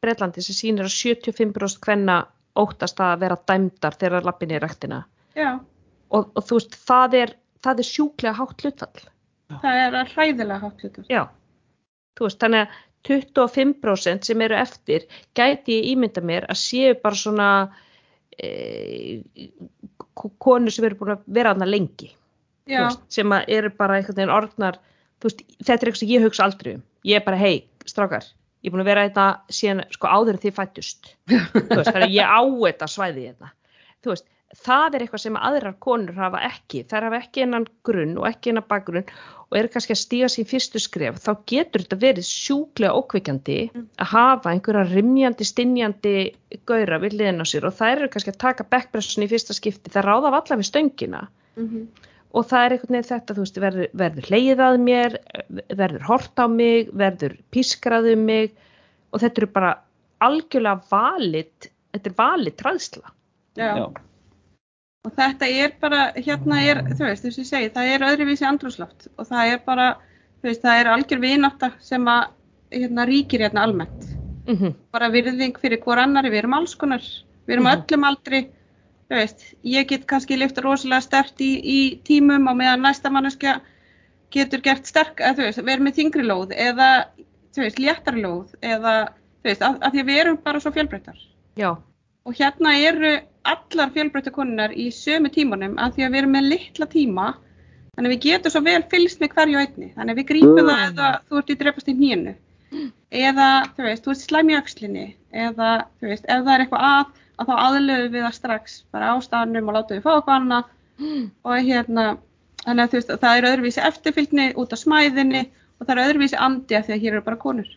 Breitlandi sem sýnir að 75% hvenna óttast að vera dæmdar þegar lappin í ræktina. Já, Og, og þú veist, það er, það er sjúklega hátt hlutfall. Það er að hræðilega hátt hlutur. Já, þú veist, þannig að 25% sem eru eftir gæti ég ímynda mér að séu bara svona e, konur sem eru búin að vera aðna lengi, veist, sem eru bara einhvern veginn orðnar, veist, þetta er eitthvað sem ég hugsa aldrei um. Ég er bara, hei, strákar, ég er búin að vera þetta síðan, sko, áður en þið fættust. [LAUGHS] þannig að ég á þetta svæði þetta. Þú veist, það er eitthvað sem aðrar konur hafa ekki. Þær hafa ekki einan grunn og ekki einan bakgrunn og eru kannski að stíga sín fyrstu skref. Þá getur þetta verið sjúklega ókvikjandi að hafa einhverja rimjandi, stinjandi gaura við liðin á sér og þær eru kannski að taka backpressun í fyrsta skipti. Það ráða af alla við stöngina mhm, og það er einhvern veginn þetta, þú veist, verður, verður leið að mér, verður hort á mig, verður pískrað um mig og þetta eru bara algjörlega valit, þetta er valit træðsla. já. Já. Og þetta er bara, hérna er, þú veist, þess að ég segi, það er öðruvísi andrúsloft og það er bara, þú veist, það er algjör vinátta sem að, hérna, ríkir hérna almennt. Mm Bara virðing fyrir hvor annari, við erum alls konar, við erum Mhm. öllum aldri, þú veist, ég get kannski lifta rosalega stert í, í tímum og meðan næsta manneskja getur gert sterk, eða þú veist, verið með þingri lóð eða, þú veist, léttari lóð eða, þú veist, af, því að við erum bara svo fjölbreyttar. Já, Og hérna eru allar fjölbreyttu konunar í sömu tímanum að því að við erum með litla tíma. Þannig að við getum svo vel fylgst með hverju einni. Þannig að við grípum það eða þú ert í drepast í hnínu eða þú veist, þú ert slæm í öxlinni. Eða þú veist, ef það er eitthvað að að þá aðlöfum við það strax bara á staðnum og látum við fá eitthvað annað. Og hérna þannig að þú veist, það er öðruvísi eftirfylgni út af smæðinni og það er öðruvísi andi af því að hér eru bara konur.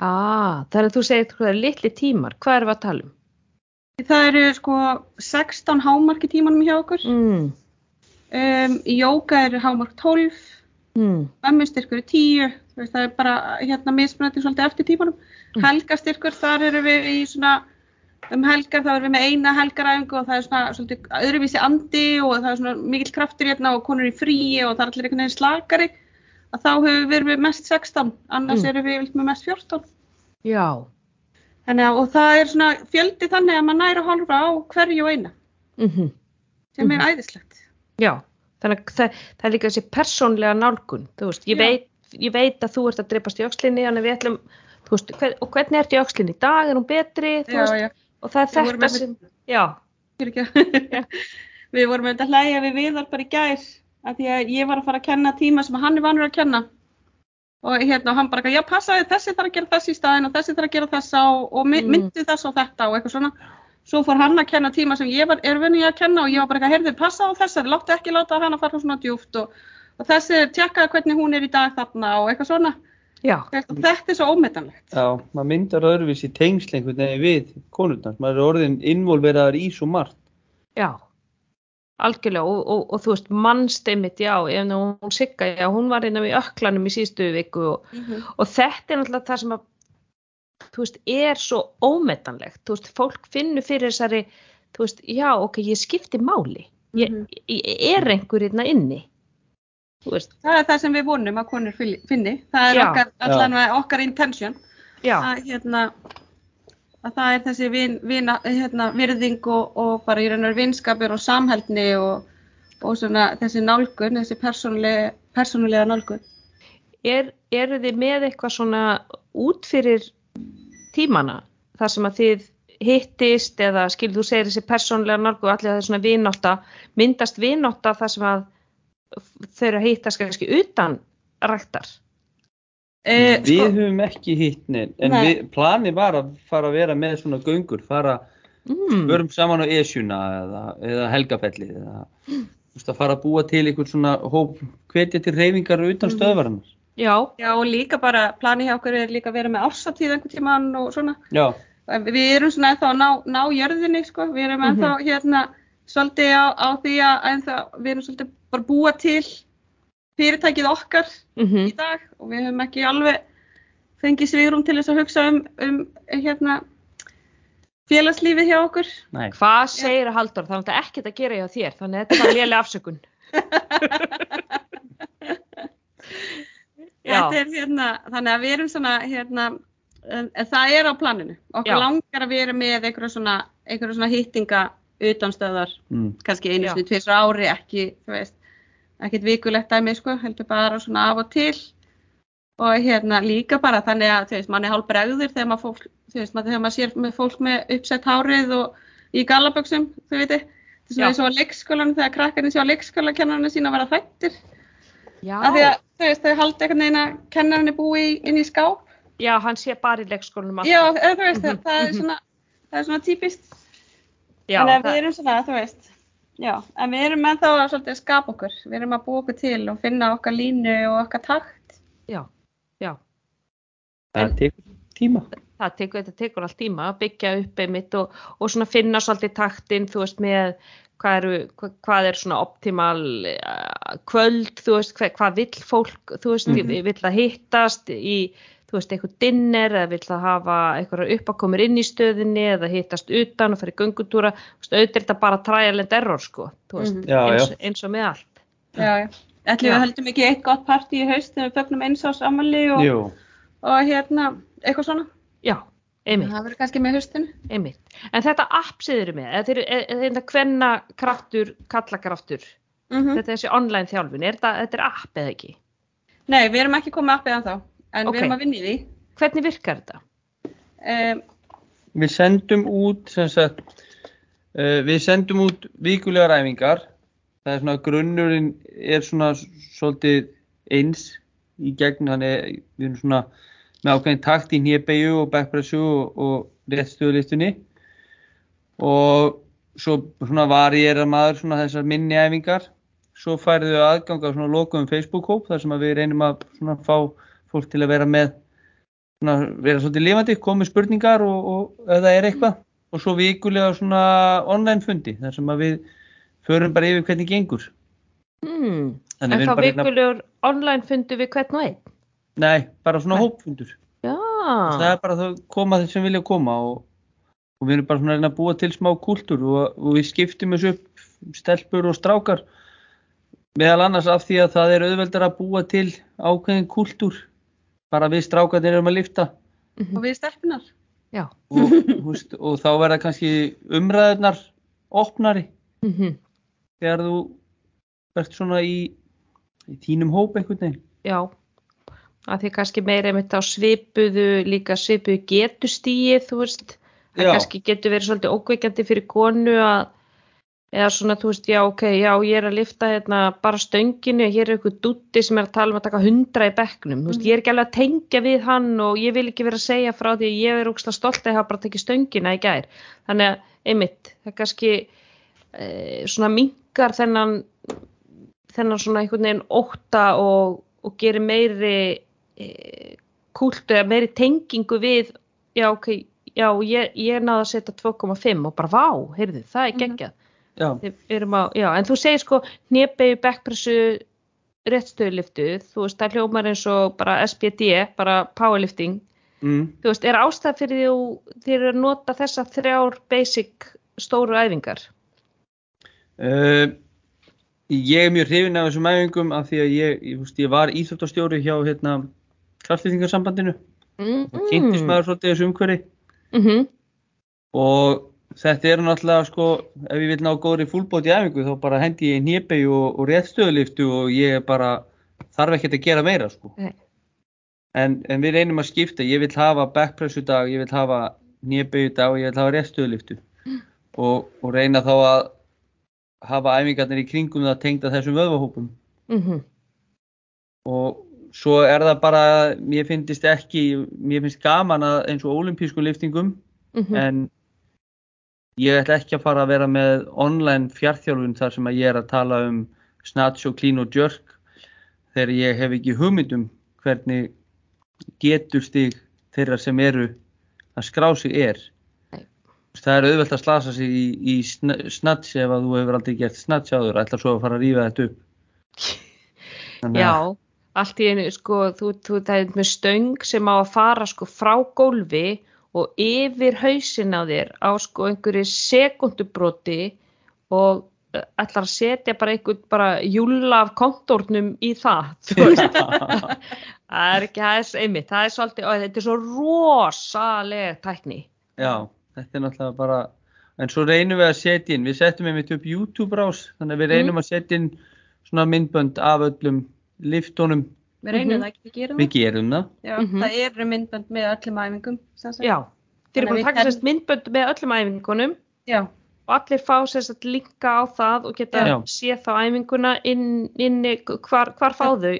Ah, það er að þú segir er litli tímar, hvað erum við að tala um? Það eru sko 16 hámark í tímanum hjá okkur Mm, Um, jóka er hámark 12, mm, mömmustyrkur er 10, þú veist, það er bara hérna mismunandi svolítið eftir tímanum. Mm. Helgastyrkur, þar eru við í svona, um helgar, þá erum við með eina helgaræfingu og það er svona svolítið öðruvísi andi og það er svona mikill kraftur hérna og konur í fríi og það er allir einhvern veginn slakari. Að þá hefur við verið mest 16, annars Mm. erum við með mest 14. já, Þannig að, það er svona fjöldi þannig að maður næri að horfa á hverju og eina, mm sem er Mhm. æðislegt. já, þannig að það, það er líka þessi persónlega nálgun, þú veist, ég veit, ég veit að þú ert að dreipast í hver, og hvernig ertu í öxlinni? Í dag, er hún betri, Já, veist, já. og það er þetta sem, já, [LAUGHS] við vorum auðvitað að hlæja við viðar bara í gær að ég var að fara að kenna tíma sem hann er vanur að kenna og hérna og hann bara, já passaði þessi þarf að gera þessi í staðinn og þessi þarf að gera þessa og, og my, Mm. myndu þess og þetta og eitthvað svona svo fór hann að kenna tíma sem ég var, er vunni að kenna og ég var bara eitthvað, heyrðu, passa á þessari láttu ekki láta hann að fara svona djúft og, og þessi, tjekkaði hvernig hún er í dag þarna og eitthvað svona, já, þetta er svo ómetanlegt Já, maður myndar öðruvísi tengsl einhvern veginn við konurnar. Maður er orðin involveraðar í svo margt. já, algjörlega, og, og, og þú veist, mannstemmit, já, ef hún sigga, já, hún var innan við öklanum í síðustu viku og, og þetta er náttúrulega það sem að þú veist, er svo ómetanlegt þú veist, fólk finnur fyrir þessari þú veist, já, ok, ég skipti máli. Ég, Mhm. ég, ég er einhver hérna inni. Það er það sem við vonum að konur finni. Það er Já. okkar, allan okkar intention já, að, hérna, að það er þessi vin, vina, hérna, virðing og, og bara í raun og veru vinskapur og samhældni og, og svona þessi nálgun, þessi persónulega, persónulega nálgun. er, eru þið með eitthvað svona út fyrir tímana þar sem að þið hittist eða skil þú segir þessi persónlega nálgu allir að það er svona vinátta myndast vinátta þar sem að þau eru að hittast kannski utan ræktar Eh, við sko, höfum ekki hitt neinn, en Nei. við, planið var að fara að vera með svona göngur, fara, mm. förum saman á Esjuna eða, eða Helgafellið eða veist, að fara að búa til einhvern svona hóp, hvetja til reyfingar utan Mhm. stöðvarinnar. já, já, og líka bara, plani hjá okkur er líka að vera með ársatíð einhvern tímann og svona. Já, Við erum svona ennþá að ná, ná jörðinni, sko, við erum ennþá Mhm. hérna svolítið á, á því að ennþá, við erum svolítið bara búa til fyrirtækið okkar mhm, í dag og við höfum ekki alveg fengið svigrúm til þess að hugsa um, um hérna, félagslífið hjá okkur. Nei. Hvað segir að Halldór? Það er náttúrulega ekkert að gera hjá þér, þannig að þetta er lélega afsökun. [LAUGHS] Er hérna, þannig að við erum svona, hérna, en, en það er á planinu. Okkur Já. langar að vera með einhverja svona, einhverja svona hýttinga utanstöðar, Mm. kannski einu sinni tvisar ári, ekki, þú veist, ekkert vikulegt dæmi, sko, heldur bara svona af og til. Og hérna líka bara þannig að, þú veist, mann er hálf bregður þegar maður fólk, þú veist, maður, þegar maður sér með fólk með uppsett hárið og í gallaböksum, þú veit, þetta er svona Já. eins og á leikskólanum þegar krakkarnir sjá leikskólakennarinn sína að vera hrættir. Já. Af því að, þú veist, þau haldi einhvern veginn að kennarinn er búið inn í skáp. Já, hann sé bara í leikskólanum alltaf. Já, þú veist, Mhm, það er mhm. svona, það er svona típist. Já, að það- við erum svona, þú veist, já, en við erum ennþá að svolítið skapa okkur. Við erum að búa okkur til og finna okkar línu og okkar takt. já, já. Það tekur tíma. það tekur, þetta tekur allt tíma að byggja upp einmitt og, og svona finna svolítið taktinn, þú veist, með hvað, eru, hvað, hvað er svona optimal uh, kvöld, þú veist, hvað, hvað vill fólk, þú veist, Mhm. vill það hittast í, þú veist, eitthvað dinner eða vill það hafa eitthvað uppákomur inn í stöðinni eða hittast utan og fyrir göngutúra, þú veist, auðvitað er þetta bara trial and error, sko, þú veist, Mhm. Já, eins, já. eins og með allt. Já, já. Ætlum Já. við höldum ekki eitt gott partí í haust þegar við fögnum eins ás ammali og, Jú. og hérna, eitthvað svona. Já, einmitt. Það verður kannski með haustinu. Einmitt. En þetta app sem þið eru með, eða þeir eru- þetta hvenna kraftur, kallakraftur, Mm þetta er þessi online þjálfun, er þetta, þetta er app eða ekki? Nei, við erum ekki komið appið ennþá, en Ok. við erum að vinna í því. Hvernig virkar þetta? Um, Við sendum út, sem sagt, uh, við sendum út vikulegar æfingar. Það er svona, grunnurinn er svona svolítið eins í gegn, þannig við erum svona með ákveðin takt í hnébegju og backpressu og, og réttstöðulistunni. Og svo svona varierar maður svona þessar minni æfingar. Svo færðu aðgang á svona lokuðum Facebook-hóp þar sem að við reynum að svona fá fólk til að vera með svona, vera svolítið lifandi, komið spurningar og, og ef það er eitthvað og svo vikulega svona online fundi þar sem að við förum bara yfir hvernig gengur. Þannig En þá vikulegur online fundu við hvern og einn? Nei, bara svona Nei. hópfundur Já. það er bara að koma þeir sem vilja koma og, og við erum bara svona að búa til smá kúltúr og, og við skiptum þessu upp stelpur og strákar meðal annars af því að það er auðveldar að búa til ákveðin kúltúr bara við strákarnir erum að lifta Mhm. og við stelpunar. Og, veist, og þá verða kannski umræðunar opnari Mm þegar þú ert svona í, í þínum hóp einhvern veginn. Já. Að því kannski meira einmitt á svipuðu, líka svipuðu getustíið, þú veist. Það kannski getur verið svolítið ókveikjandi fyrir konu að eða svona, þú veist, já, ok, já, ég er að lifta hérna bara stönginu, hér er eitthvað dútti sem er að tala um að taka hundra í bekknum, þú veist, ég er ekki alveg að tengja við hann og ég vil ekki vera að segja frá því að ég er úkslega stolt að hafa bara tekið stöngina í gær. Þannig að, einmitt, það kannski e, svona minkar þennan, þennan svona einhvern veginn ótta og, og gerir meiri e, kúltu eða meiri tengingu við, já, ok, já, ég, ég náði að setja 2,5 og bara vá, heyrðu, það er Mhm. geggjað. Já, Við erum á, já, en þú segir sko hnébegu, backpressu, réttstöðuliftu, þú veist, það hljómar eins og bara SPD, bara powerlifting, mm, þú veist, er ástæð fyrir því þér að nota þessa þrjár basic stóru æfingar? uh, ég er mjög hrifin af þessum æfingum af því að ég, ég, veist, ég var íþjóttastjóri hjá hérna, kraftlýtingarsambandinu Mm, og kynntist maður svolítið þessu umhverfi. Mm og þetta er náttúrulega sko, ef ég vil ná góðri fullbót í æfingu þá bara hendi ég hnébegi og, og réttstöðuliftu og ég er bara þarf ekkert að gera meira sko. En, en við reynum að skipta, ég vil hafa backpressu dag, ég vil hafa hnébegi dag og ég vil hafa réttstöðuliftu. Og, og reyna þá að hafa æfingarnir í kringum það tengda þessum vöðvahópum. -hmm. og svo er það bara, mér finnst ekki, mér finnst gaman að eins og olimpískum liftingum Mm en ég ætla ekki að fara að vera með online fjartþjálfun þar sem að ég er að tala um snatch og clean og jerk þegar ég hef ekki hugmyndum hvernig getur stig þeirra sem eru að skrá sig er. Nei. það er auðvelt að slasa sig í, í sn- snatch ef að þú hefur aldrei gert snatch áður. Ætla svo að fara að rífa þetta upp. Já, allt í einu, sko, þú, þú það er með stöng sem á að fara sko frá gólfi og yfir hausin á þér á sko einhverju sekundubróti og eh, ætlar að setja bara einhvern bara júla af kontórnum í það, [LAUGHS] það er ekki aðeins einmitt, það er svolítið, og þetta er svo rosaleg tækni. Já, þetta er náttúrulega bara, en svo reynum við að setja inn, við settum einmitt upp YouTube rás, þannig að við reynum að setja inn svona myndbönd af öllum liftunum, Við reynum Mhm. það ekki, við gerum við það. gerum það. Já, Mhm. það eru myndbönd með öllum æfingum. Já, þeir eru búin að taka við sérst myndbönd með öllum æfingunum Já, og allir fá sérst linka á það og geta Já. séð þá æfinguna inn, inni, hvar, hvar fá þau?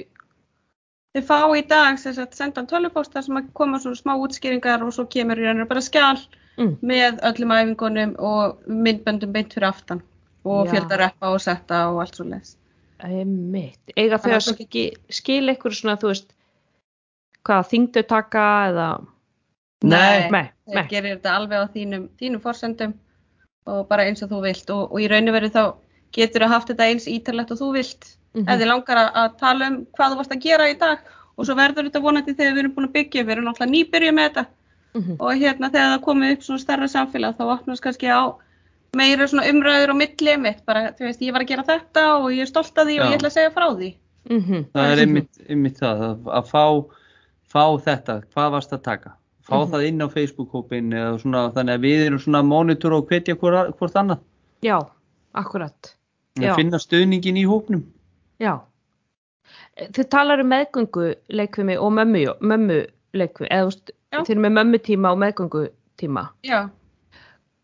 fá í dag sagt sendan tölvupósta sem að koma svona smá útskýringar og svo kemur í rauninu bara skjál Mm. með öllum æfingunum og myndböndum beint fyrir aftan og Já. fjölda reppa og setta og allt svo leis. Einmitt. Eiga þau að að þú ski, skila ykkur svona, þú veist, hvað þingdu taka eða, Nei. nei, nei. gerir þetta alveg á þínum, þínum forsendum og bara eins og þú vilt og, og í rauninu verið þá getur þú haft þetta eins ítarlegt og þú vilt Mhm. ef þið langar að, að tala um hvað þú varst að gera í dag og svo verður þetta vonandi þegar við erum búin að byggja, við erum náttúrulega nýbyrjuð með þetta Mhm. og hérna þegar það komið upp svona stærra samfélag þá opnast kannski á meira svona umræður á milli mitt, bara þú veist ég var að gera þetta og ég er stolt af því og Já. ég ætla að segja frá því. Mhm. Það er einmitt, einmitt það, að, að fá, fá þetta, hvað varst að taka, fá Mhm. það inn á Facebook-hópin eða svona, þannig að við erum svona að monitora og hvetja hvort, hvort annað, Já, akkurat. að Já. finna stöðningin í hópnum. Já. Þið talar um meðgöngu leikfimi og mömmu, mömmu leikfimi, eða þú veist, þið erum með mömmutíma og meðgöngutíma. Já,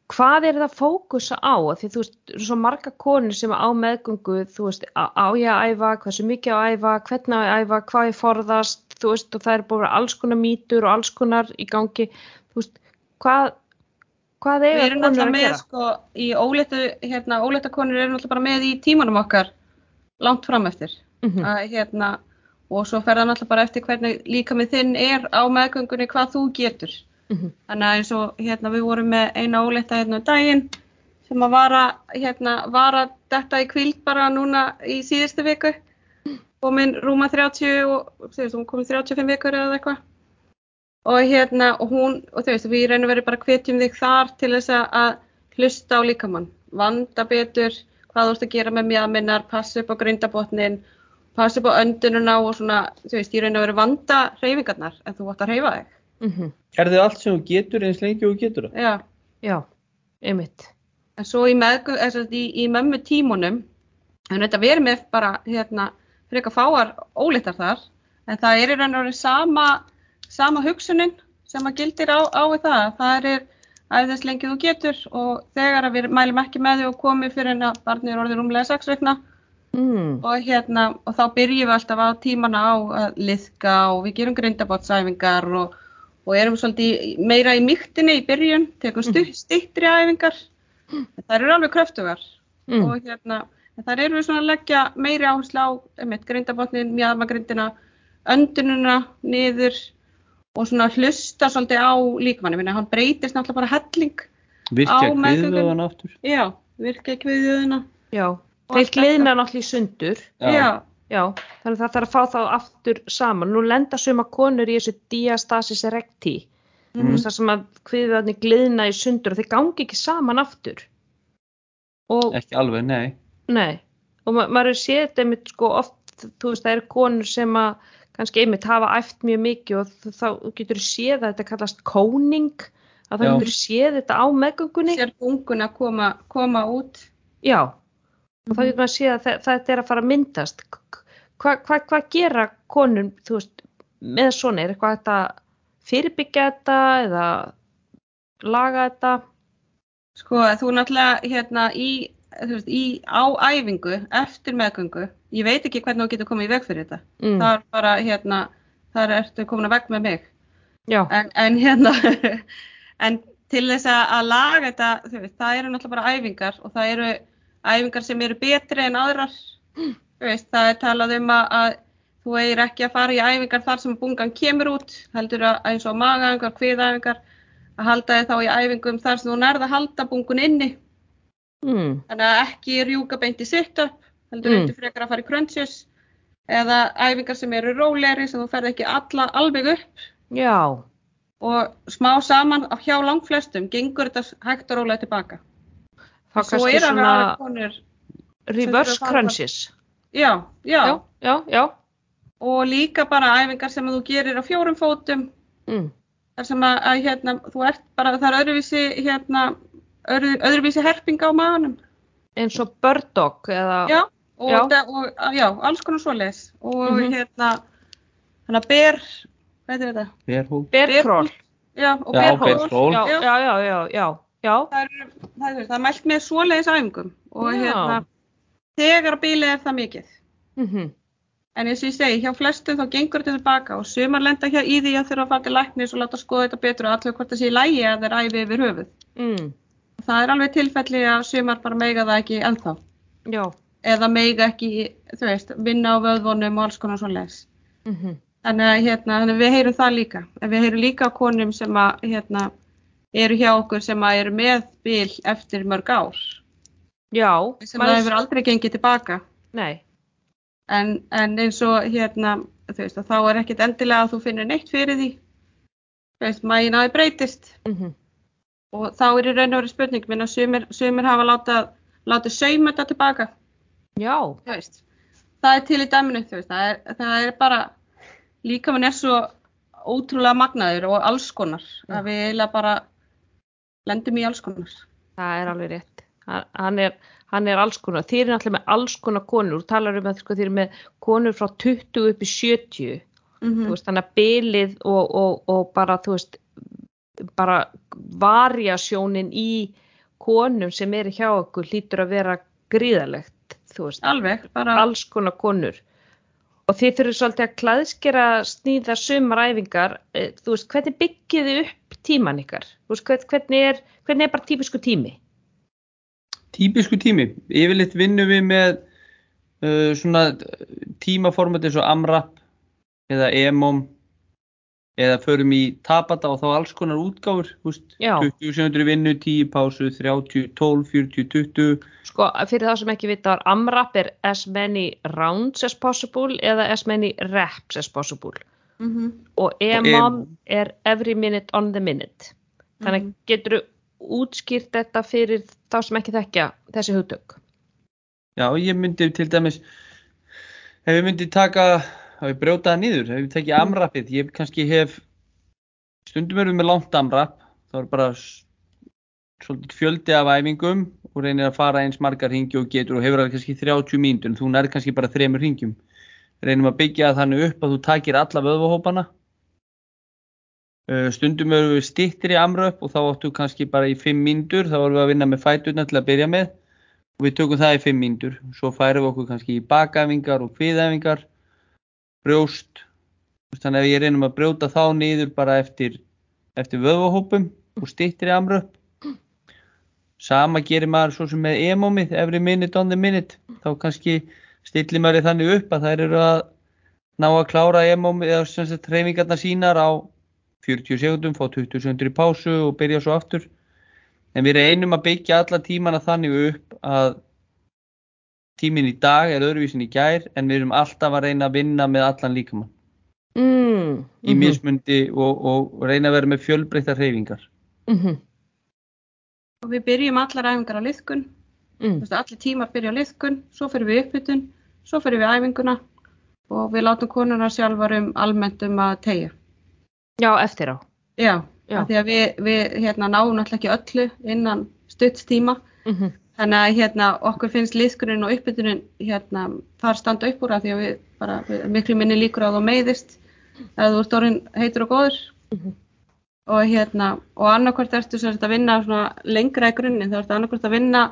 Hvað er það fókusa á? Því þú veist, svo marga konur sem á meðgöngu, þú veist, á, ég að æfa, hversu mikið á að æfa, hvernig á ég að æfa, hvað ég forðast, þú veist, og það er búin að alls konar mýtur og alls konar í gangi, þú veist, hvað, hvað eiga erum konur að með gera? sko í óléttu, hérna ólétta konur eru náttúrulega bara með í tímanum okkar langt fram eftir. Mhm. að hérna og svo fer það náttúrulega bara eftir hvernig líkamið þinn er á meðgöngunni hvað þú getur. Mhm. Þannig að eins og hérna við vorum með eina óleita hérna um daginn sem að vara hérna vara þetta í kvíld bara núna í síðustu viku komin rúma 30 og þú veist hún komin 35 vikur eða eitthvað og hérna og hún og þú veist við og veru bara hvetjum þig þar til þess að- hlusta á líkamann vanda betur hvað þú ert að gera með mjöðminnar passa upp á grindabotnin passa upp á öndununa og svona þú veist raun og veru vanda hreyfingarnar en þú átt að hreyfa þig Mhm. Gerðu allt sem þú getur eins lengi og þú getur það. Já. Já, einmitt. En svo í, í, í mömmu tímunum, en þetta verið með bara hérna, frekar fáar ólítar þar, en það er í raun og veru sama, sama hugsunin sem að gildir á, á við það. Það er að þess lengi þú getur og þegar að við mælum ekki með því og komið fyrir en að barnið er orðið rúmlega sex vekna Mm. og, hérna, og þá byrjum við alltaf á tímana á að liðka og við gerum grindabótsæfingar og, og erum svolítið meira í mýktinni í byrjun, tekum stittri æfingar, en það eru alveg kröftugar Mm. og hérna, þar erum við svona að leggja meiri áherslu á einmitt, grindabotnin, mjadmagrindina, öndununa niður og svona hlusta svolítið á líkmanni, minna hann breytist náttúrulega bara helling, Virkja Á meðgöngunni. kviðvöðan aftur. já, við þjóðuna, Já, þeir gliðna náttúrulega í sundur. já. Já, þannig að það þarf að fá þá aftur saman. Nú lenda suma konur í þessu diastasis recti, Mhm. mm. þar sem að kviðarnir gliðna í sundur og þeir gangi ekki saman aftur. Og, Ekki alveg, nei. nei, og ma maður er séð þetta einmitt sko oft, þú veist, það eru konur sem að kannski einmitt hafa æft mjög mikið og þá getur þú séð að þetta kallast kóning, að það Já. getur séð þetta á meðgöngunni. sér bunguna koma, koma út Já, og þá getur maður að þe- þetta er að fara að myndast. Hvað hva, hva gera konur, þú veist, með svona, er eitthvað að fyrirbyggja þetta eða laga þetta? Sko, þú náttúrulega hérna í, veist, í á æfingu eftir meðgöngu, ég veit ekki hvernig þú getur komið í veg fyrir þetta. Mm. Það er bara, hérna, þar ertu komin að veg með mig. En, en hérna, [LAUGHS] en til þess að, að laga þetta, veist, það eru náttúrulega bara æfingar og það eru æfingar sem eru betri en aðrar. Veist, það er talað um að, að þú eigir ekki að fara í æfingar þar sem bungan kemur út, heldur að eins og magaæfingar, kviðæfingar, að halda þið þá í æfingum þar sem þú nærða að halda bungun inni. mm. Þannig að ekki rjúka beint í sit-up, heldur Mm. viltu frekar að fara í crunches eða æfingar sem eru rólegri sem þú ferð ekki alla alveg upp Já, og smá saman hjá langflestum gengur þetta hægt og rólega tilbaka. Þá Svo kannski er alveg svona reverse crunches. já, já, Já, já, já. og líka bara æfingar sem þú gerir á fjórum fótum Mm. þar sem að, að hérna, þú ert bara, það er öðruvísi, hérna, öðru, öðruvísi herping á maganum. Eins og bird dog eða... Já, og, Já. alls konar svoleiðis. Og Mhm. hérna, hérna ber, hvað er þetta? Berhól. Bear crawl. Já, og Já, ber bear crawl. Já, Já. já, já, já, já, já. Það er, það er, það er mælt með svoleiðis æfingum og hérna, þegar bílið er það mikið. Mm En eins og ég segi, hjá flestum þá gengur þetta tilbaka og sumar lenda hér í því að þurfa að fara til læknis og láta skoða þetta betur og allir hvort það sé í lægi að þeir æfi yfir höfuð. mm. Það er alveg tilfelli að sumar bara meiga það ekki ennþá. Já. Eða meiga ekki, þú veist, vinna á vöðvonum og alls konar svoleiðis. Mm Þannig að hérna, við heyrum það líka. En við heyrum líka konum sem að hérna, eru hjá okkur sem að eru með bíl eftir mörg ár. Já. Sem það hefur aldrei gengið tilbaka. Nei. En, en eins og hérna, þú veist, að þá er ekkit endilega að þú finnir neitt fyrir því. Þú veist, mægin aðeins breytist. Mm Og þá er í raun og verið spurning, minna sumir, sumir hafa látað, látið sauma þetta tilbaka. Já. Þú veist, það er til í dæminu, þú veist, það er, það er bara, líka mann er svo ótrúlega magnaður og alls konar. Að við eiginlega bara lendum í alls konar. Það er alveg rétt. Hann- er, hann er alls konar. Þið eru náttúrulega með alls konar konur. Þú talar um að sko, þið eru með konur frá 20 upp í 70. Mm Þú veist, þannig að bylið og, og, og bara, þú veist, bara variasjónin í konum sem eru hjá okkur hlýtur að vera gríðalegt, veist, Alveg, bara, alls konar konur. Og þið þurfum svolítið að klæðskera sníða sumar æfingar, eh, þú veist, hvernig byggið þið upp tíman ykkar? Veist, hvern- hvernig er, hvernig er bara típisku tími? Típisku tími. Yfirleitt vinnum við með uh, svona tímaformat eins og AMRAP eða EMOM eða förum í Tabata og þá alls konar útgáfur, þú veist, Já. 20 sekundur í vinnu, 10 pásu, 30, 12, 40, 20. Sko, fyrir það sem ekki vita, AMRAP er as many rounds as possible eða as many reps as possible. Mm Og EMOM er every minute on the minute. Þannig Mhm. getur þú útskýrt þetta fyrir þá sem ekki þekkja þessi hugtök. Já, ég myndi til dæmis, ef ég myndi taka, ef ég brjóta það niður, ef ég teki AMRAPið, ég kannski hef, stundum erum við með langt AMRAP, þá er bara svolítið fjöldi af æfingum og reynir að fara eins margar ringi og getur og hefur það kannski 30 mínútur, en þú nær kannski bara þremur ringjum. Reynum að byggja þannig upp að þú takir alla vöðvahópana. Uh, Stundum erum við stittir í AMRAP og þá áttu kannski bara í 5 mínútur, þá erum við að vinna með fæturna til að byrja með og við tökum það í 5 mínútur. Svo færum við okkur kannski í bakæfingar og kviðæfingar, brjóst. Þannig að ég reynum að brjóta þá niður bara eftir, eftir vöðvahópum og stittir í amröp. Sama gerir maður svo sem með emómið, every minute on the minute. Þá kannski stillir maður þannig upp að þær eru að ná að klára emómið eða sem sagt hreyfingarnar sínar á 40 sekundum, fá 20 sekundur í pásu og byrja svo aftur. En við reynum að byggja alla tímana þannig upp að tíminn í dag er öðruvísin í gær en við erum alltaf að reyna að vinna með allan líkamann Mm, í mismundi og, og reyna að vera með fjölbreyttar hreyfingar. mm Og við byrjum allar æfingar á liðkun, mm, allir tímar byrja á liðkun, svo fyrir við uppbytun, svo fyrir við æfinguna og við látum konuna sjálfar um almennt um að tegja. Já, eftir á. Já, Já. því að við, við hérna, náum náttúrulega ekki öllu innan stuttstíma, Mm þannig að hérna, okkur finnst liðkunin og uppbytunin hérna, þar standa upp úr að því að við bara við, miklu minni líkur á þá meiðist eða þú ert orðin heitur og góður Mhm. og hérna og annarkvort ertu að vinna lengra í grunninn, þá ertu annarkvort að vinna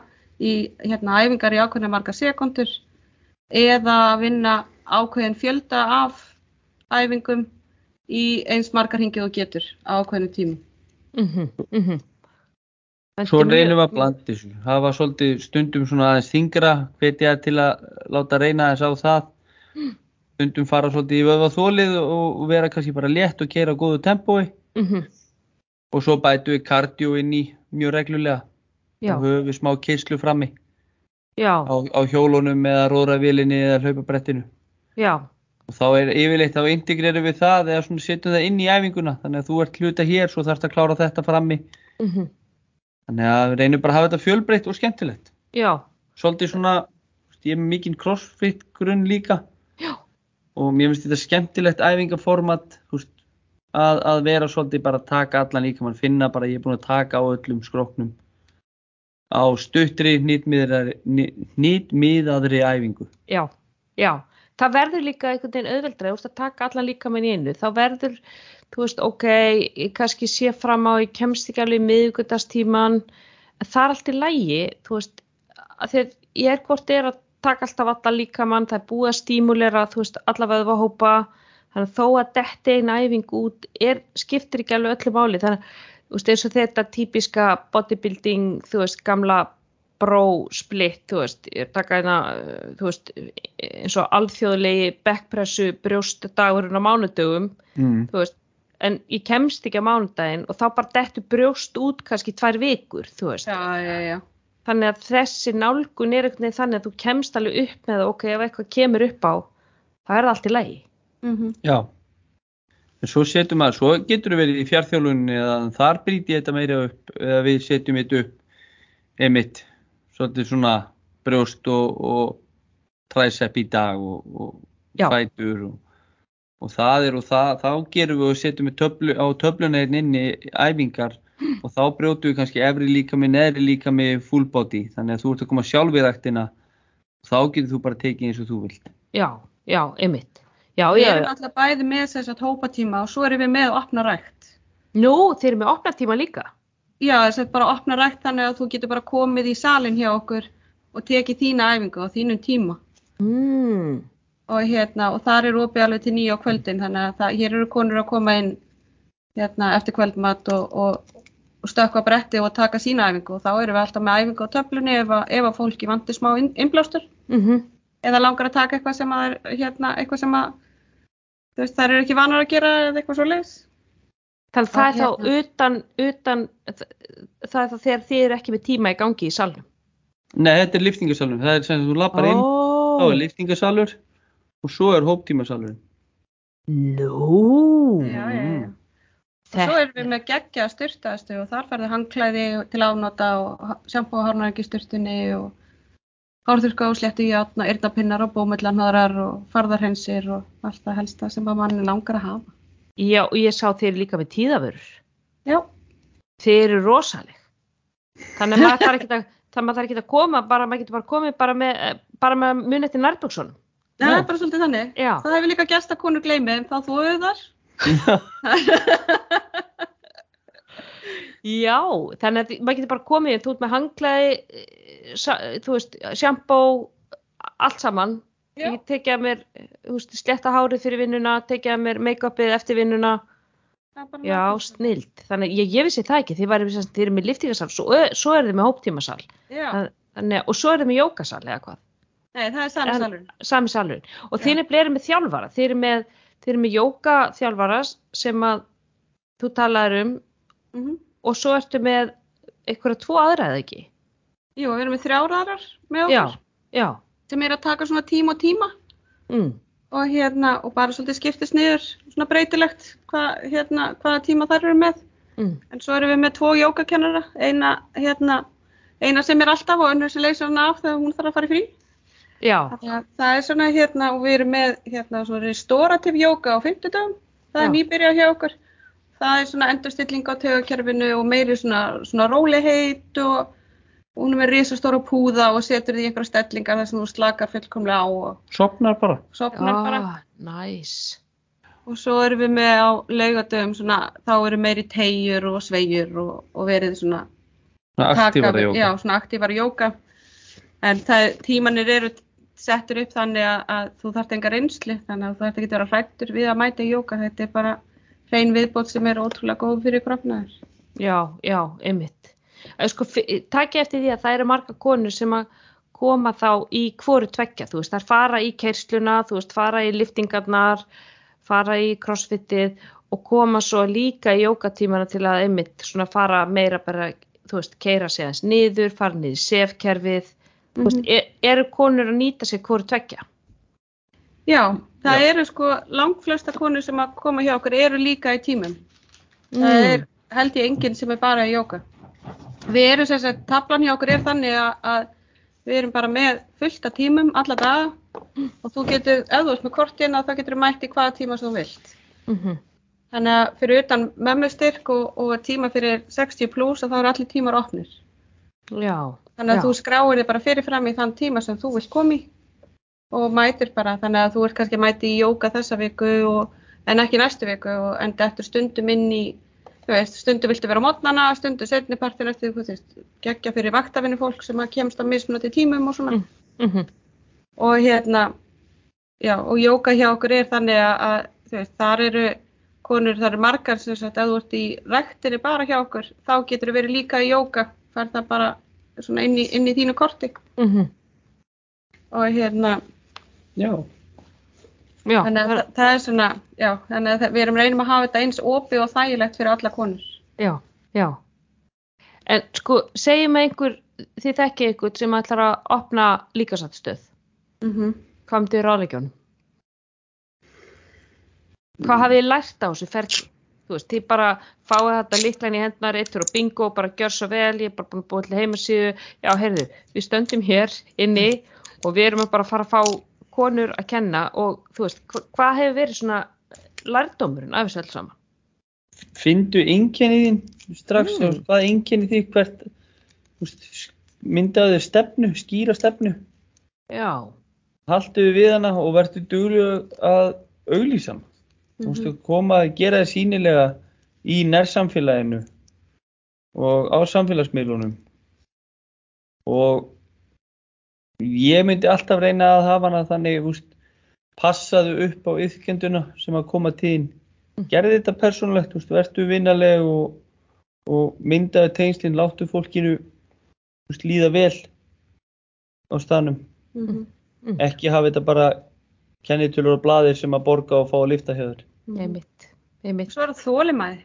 í hérna æfingar í ákveðna marga sekundur eða vinna ákveðin fjölda af æfingum í eins margar hringið og getur á ákveðinu tíma. -hmm. Mm -hmm. Svo reynum við að blanda þessu. Það var svolítið stundum svona aðeins þingra, hvetja til að láta reyna þess á það. Stundum fara svolítið í vöða þólið og vera kannski bara létt og keira á góðu tempói. Mm -hmm. Og svo bætu við kardió inn í mjög reglulega. Og höfum við smá keislu frammi. á, á hjólunum eða róðravílinni eða hlaupabrettinu. Já, og þá er yfirleitt þá integrerum við það eða setjum það inn í æfinguna. Þannig að þú ert hluta hér svo þarfst að klára þetta frammi. Mhm, þannig að við reynum bara að hafa þetta fjölbreytt og skemmtilegt. Já, svolítið svona, ég er mikinn crossfit grunn líka. Já. og mér finnst þetta skemmtilegt æfingaformat veist, að, að vera svolítið bara að taka allan líka mann finna bara ég er búin að taka á öllum skroknum á stuttri nýtmiðaðri, æfingu já, já. Það verður líka einhvern veginn auðveldra, þú veist, að taka allan líka með í einu. Þá verður, þú veist, ok, ég kannski sé fram á, ég kemst ekki alveg en það er allt í lægi, þú veist, að ég er hvort er að taka alltaf allan líka mann, það er búið að stímulera, þú veist, allavega að hópa, þannig að þó að detti einn æfing út, er, skiptir ekki alveg öllu máli, þannig að, þú veist, eins og þetta típiska bodybuilding, þú veist, gamla bró splitt, þú veist, ég taka hérna, uh, þú veist, eins og alþjóðlegi backpressu brjóstdagurinn á mánudögum, mm. þú veist, en ég kemst ekki á mánudaginn og þá bara dettu brjóst út kannski tvær vikur, þú veist. Já, já, já. Þannig að þessi nálgun er veginn þannig að þú kemst alveg upp með það, ok, ef eitthvað kemur upp á, það er það allt í lagi. Mm Já en svo setjum maður, svo getur við verið í fjárþjálfunni eða þar brýti ég þetta meira upp eða við setjum þetta upp einmitt, svolítið svona brjóst og, og træsepp í dag og, og fætur og, og það er og það, þá gerum við og setjum við töflu, á töfluna hérna inn í æfingar og þá brjótum við kannski efri líka með neðri líka með full body. Þannig að þú ert að koma sjálf í ræktina og þá getur þú bara tekið eins og þú vilt. Já, já, einmitt. Já, Við erum já. alltaf bæði með þess að hópatíma og svo erum við með opna rækt. Nú, þeir eru með opna tíma líka. Já, þess að bara opna rækt þannig að þú getur bara komið í salin hjá okkur og tekið þína æfingu á þínum tíma. Mm. Og hérna, og þar er opið alveg til nýja á kvöldin, þannig að það, hér eru konur að koma inn hérna eftir kvöldmat og, og, og stökkva bretti og taka sína æfingu og þá erum við alltaf með æfingu á töflunni ef, að- ef að fólki vantir smá inn, innblástur Mm eða langar að taka eitthvað sem að hérna, eitthvað sem að þú veist, þær eru ekki vanar að gera eða eitthvað svo leis. Þannig að það er Og þá utan, utan, það er þá þegar þið eru ekki með tíma í gangi í salnum. Nei, þetta er liftingasalur, það er sem þú lappar inn þá Ó, er liftingasalur og svo er hóptímasalurinn nú. Já, já, já. Og Þetta- svo erum við með geggja styrtaðastu og þar færðu hangklæði til afnota og og hárnæringi styrtunni og hárþurka og sléttu játn og eyrnapinnar og bómullanhöðrar og farðarhensir og allt það helsta sem að manni langar að hafa. Já, og ég sá þeir líka með tíðavörur. Já, Þeir eru rosaleg. Þannig að maður þarf ekki að, þannig að maður þarf ekki að koma, bara maður getur bara komið bara með, bara með mun eftir nærbuksunum. það Já. er bara svolítið þannig. Já. Það hefur líka gæst að konur gleymi en þá þú þar. Já, þannig að maður getur bara komið, þú ert með hanglaði, þú veist, sjampó, allt saman. Já. Ég tekið að mér, þú veist, sletta hárið fyrir vinnuna, tekið að mér make-upið eftir vinnuna. Er Já, snild. Þannig ég, ég vissi það ekki, þið væri sem sagt, þið eru með liftingasal, svo, svo er þið með hóptímasal. Já, Þannig, og svo er þið með jókasal eða hvað, nei, það er sami salurinn. sami salurinn. Og Já. þið eru með þjálfara, þið eru með, með jókaþjálfara sem að þú talaður um Mm og svo ertu með einhverja tvo aðra eða ekki? Jú, við erum með þrjáraðar með Já, okkur já. sem er að taka svona tíma og tíma Mm. og hérna, og bara svolítið skiptist niður svona breytilegt hvað, hérna, hvaða tíma þær eru með. Mm. En svo erum við með tvo jógakennara, eina, hérna, eina sem er alltaf og önnur sem leysir hana af þegar hún þarf að fara í frí. Já, Þannig að Það er svona hérna, og við erum með hérna svona restorative jóga á fimmtudagum, það er Já. nýbyrjað hjá okkur. Það er svona endurstilling á taugakerfinu og meiri svona, svona róliheit og hún er með risastóra púða og setur því einhverja stellingar þar sem þú slakar fullkomlega á og Sopnar bara sopnar bara. ah, næs. Og svo erum við með á laugadöfum svona, þá eru meiri tegjur og sveigjur og, og verið svona aktífara jóga Já, svona aktífara jóka. En það, tímanir eru settur upp þannig að, að þú þarft enga reynsli, þannig að þú þarft ekki að vera hrættur við að mæta í jóka. Þetta er bara hrein viðbót sem er ótrúlega góð fyrir kroppnaður. Já, já, einmitt. Eh, Sko, takk eftir því að það eru marga konur sem að koma þá í hvoru tveggja, þú veist, þær fara í keirsluna, þú veist, fara í liftingarnar, fara í crossfitið og koma svo líka í jókatímana til að einmitt svona fara meira bara, þú veist, keira sig aðeins niður, fara niður í sefkerfið Þú veist, Mhm. er, eru konur að nýta sér hvort tvekja? Já, það Já. eru sko langflesta konur sem að koma hjá okkur eru líka í tímum. Það er held ég enginn sem er bara í jóka. Við erum sem sagt, tablan hjá okkur er þannig að, að við erum bara með fullt af tímum alla daga og þú getur, ert með kortina þá getur þú mætt í hvaða tíma sem þú vilt. Mm Þannig að fyrir utan mömmustyrk og, og tíma fyrir 60 pluss þá eru allir tímar opnir. Já. Þannig að já. þú skráir þig bara fyrirfram í þann tíma sem þú vilt komi og mætir bara. Þannig að þú ert kannski að mæti í jóka þessa viku og, en ekki næstu viku og enda eftir stundum inn í, veist, stundum viltu vera á mótnana, stundum setnipartin eftir, þú veist, geggja fyrir vaktafinu fólk sem að kemst á mismunandi tímum og svona. Mm. Mm Og hérna, já, og jóka hjá okkur er þannig að, að þú veist, þar eru konur, þar eru margar sem sagt, ef þú ert í rektinni bara hjá okkur, þá getur þú verið líka í jóka, fær það bara svona inn í, inn í þínu korti og hérna, Já. Já, þannig að það- það, það er svona, já, þannig að við erum reynum að hafa þetta eins opið og þægilegt fyrir alla konur. já, já. En sko, segjum einhver, þið þekkið einhvern sem ætlar að opna líkasattstöð. Mm Hvað myndið ráðleikjónum? Hvað hafið þið lært á þessu ferli? Þú veist, þið bara fáið þetta líklan í hendnar, eittur og bingo, bara gjör svo vel, ég er bara búin að búið til heimasíðu, já, heyrðu, við stöndum hér inni og við erum að bara fara að fá konur að kenna og þú veist, hva, hvað hefur verið svona lærdómurinn af þessu öll saman? Findu einkenni þín strax, Mm. mm. hvað einkenni því hvert, myndaðu stefnu, skýra stefnu, Já, haldu við hana og verður duglega að auglýsa hana. Þú veist, að koma að gera þér sínilega í nærsamfélaginu og á samfélagsmiðlunum. Og ég myndi alltaf reyna að hafa hana þannig, veist, passaðu upp á yðkenduna sem að koma til þín. Gerði þetta persónulegt, þú veist, verðu vinnaleg og, og myndaðu tengslinn, láttu fólkinu veist, líða vel á staðnum. -hmm. Ekki hafa þetta bara kennitölur og blaðir sem að borga og fá að lifta hjá þér. einmitt, einmitt. Svo er það þólimæði.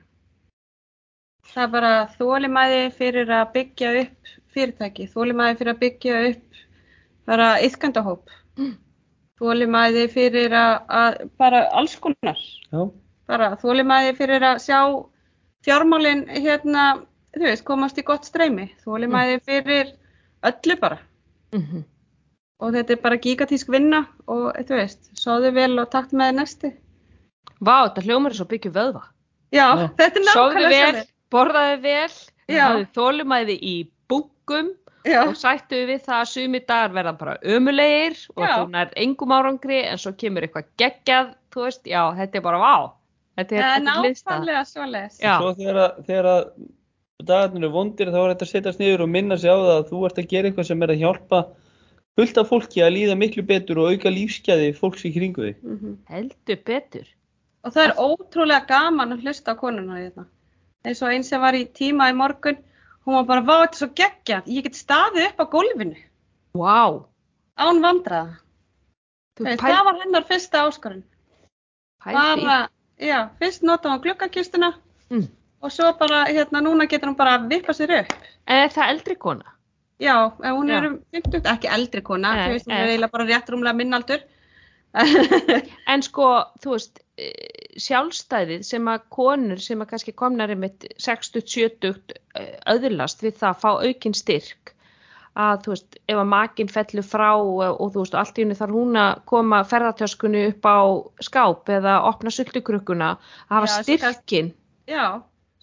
Það er bara þólimæði fyrir að byggja upp fyrirtæki, þólimæði fyrir að byggja upp bara yðkandahóp, Mm. þólimæði fyrir að, að bara alls konar, Já. bara þólimæði fyrir að sjá fjármálin hérna, þú veist, komast í gott streymi, þólimæði fyrir öllu bara Mm og þetta er bara gigatísk vinna og þú veist, sóðu vel og takt með næsti. Vá, þetta hljómar er svo byggju vöðva. Já, Já. þetta er nákvæmlega vel, borðaðu vel, Já. hafðu þólumæði í búkum Já. og sættu við það að sumi dagar verða bara ömulegir og Já. þú nær engum árangri en svo kemur eitthvað geggjað, þú veist, já, þetta er bara vá. Þetta er, þetta. Já. Svo þegar, að- þegar að dagarnir eru vondir þá er þetta að setjast niður og minna sig á það að þú ert að gera eitthvað sem er að hjálpa fullt af fólki að líða miklu betur og auka lífsgæði fólks í kringu þig. Mhm. Heldur betur. Og það er ótrúlega gaman að hlusta á konuna hérna. Eins og einn sem var í tíma í morgun, hún var bara, vá, þetta er svo geggjað, ég get staðið upp á gólfinu, Vá, án vandraða. pæl, það var hennar fyrsta áskorun. Bara, já, fyrst notaði hún gluggakistuna Mm. og svo bara, hérna, núna getur hún bara vippa sér upp. Er það eldri kona? Já, hún Já. er um 50, ekki eldri kona, Nei, þú veist, hún eh. er eiginlega bara rétt rúmlega minnaldur. En sko, þú veist, eh, sjálfstæðið sem að konur sem að kannski komnar einmitt 60-70 öðlast við það að fá aukinn styrk að þú veist, ef að makinn fellur frá og, og þú veist, allt í henni þarf hún að koma ferðartöskunni upp á skáp eða opna sultukrukkuna að hafa Já, svo kannski- styrkin. já,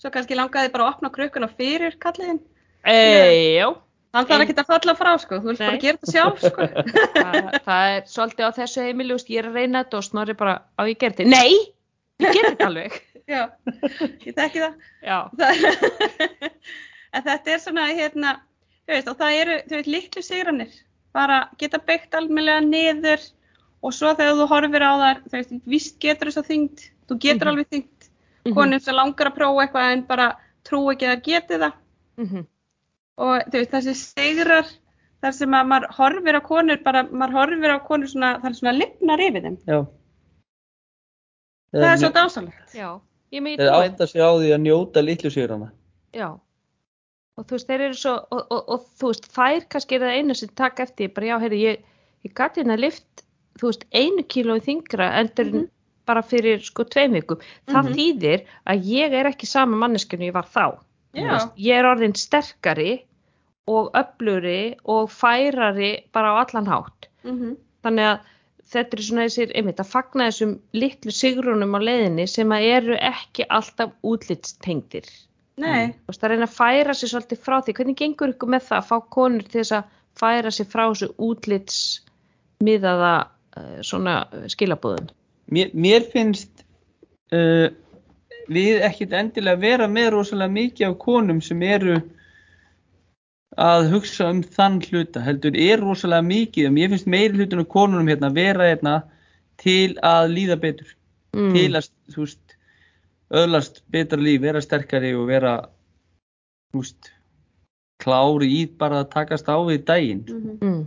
svo kannski langaði bara að opna krukkuna fyrir kalliðin. Ejó, Hann þarf En- ekki að falla frá, sko, þú vilt bara gera þetta sjálf, sko. [LAUGHS] það, það er svolítið á þessu veist, ég er að reyna þetta og snorri bara á ég gerði. Nei, ég gerði þetta alveg. [LAUGHS] Já, ég þekki það. Já, það [LAUGHS] en þetta er svona, hérna, þú veist, og það eru, þú veist, litlu sigranir. Bara geta byggt almennilega niður og svo þegar þú horfir á þar, þú veist, víst getur þess að þyngd, þú getur Mhm. alveg þyngd. Mhm. Konum sem langar að prófa eitthvað en bara trú ekki að geti það. mhm, Og þú veist, þessi sigrar, þar sem að maður horfir á konur, bara, maður horfir á konur svona, það er svona lifnar yfir þeim. Já. Það er svo dásalegt. já, ég megi Þeir átta sig á því að njóta litlu sigrana. Já, og þú veist, þeir eru svo og, og, og þú veist, þær kannski er það einu sem taka eftir, bara já, heyrðu, ég, ég gati hérna lift, þú veist, einu kílói þingra endur Mhm. bara fyrir sko tveim vikum, það Mhm. þýðir að ég er ekki sama manneskjörnu ég var þá veist, ég er orðin sterkari og öfluri og færari bara á allan hátt Mhm. þannig að þetta er svona þessir, einmitt, að fagna þessum litlu sigrunum á leiðinni sem að eru ekki alltaf útlitstengdir. Nei, Þú veist, að reyna að færa sig svolítið frá því. Hvernig gengur ykkur með það að fá konur til þess að færa sig frá þessu útlitsmiðaða uh, svona uh, skilabúðum mér, mér finnst uh, við ekkit endilega vera með rosalega mikið af konum sem eru að hugsa um þann hluta heldur er rosalega mikið og mér finnst meiri hlutin af konunum hérna vera hérna til að líða betur mm. til að þú veist öðlast betra líf, vera sterkari og vera þú veist klári í bara að takast á við daginn Mhm. mm.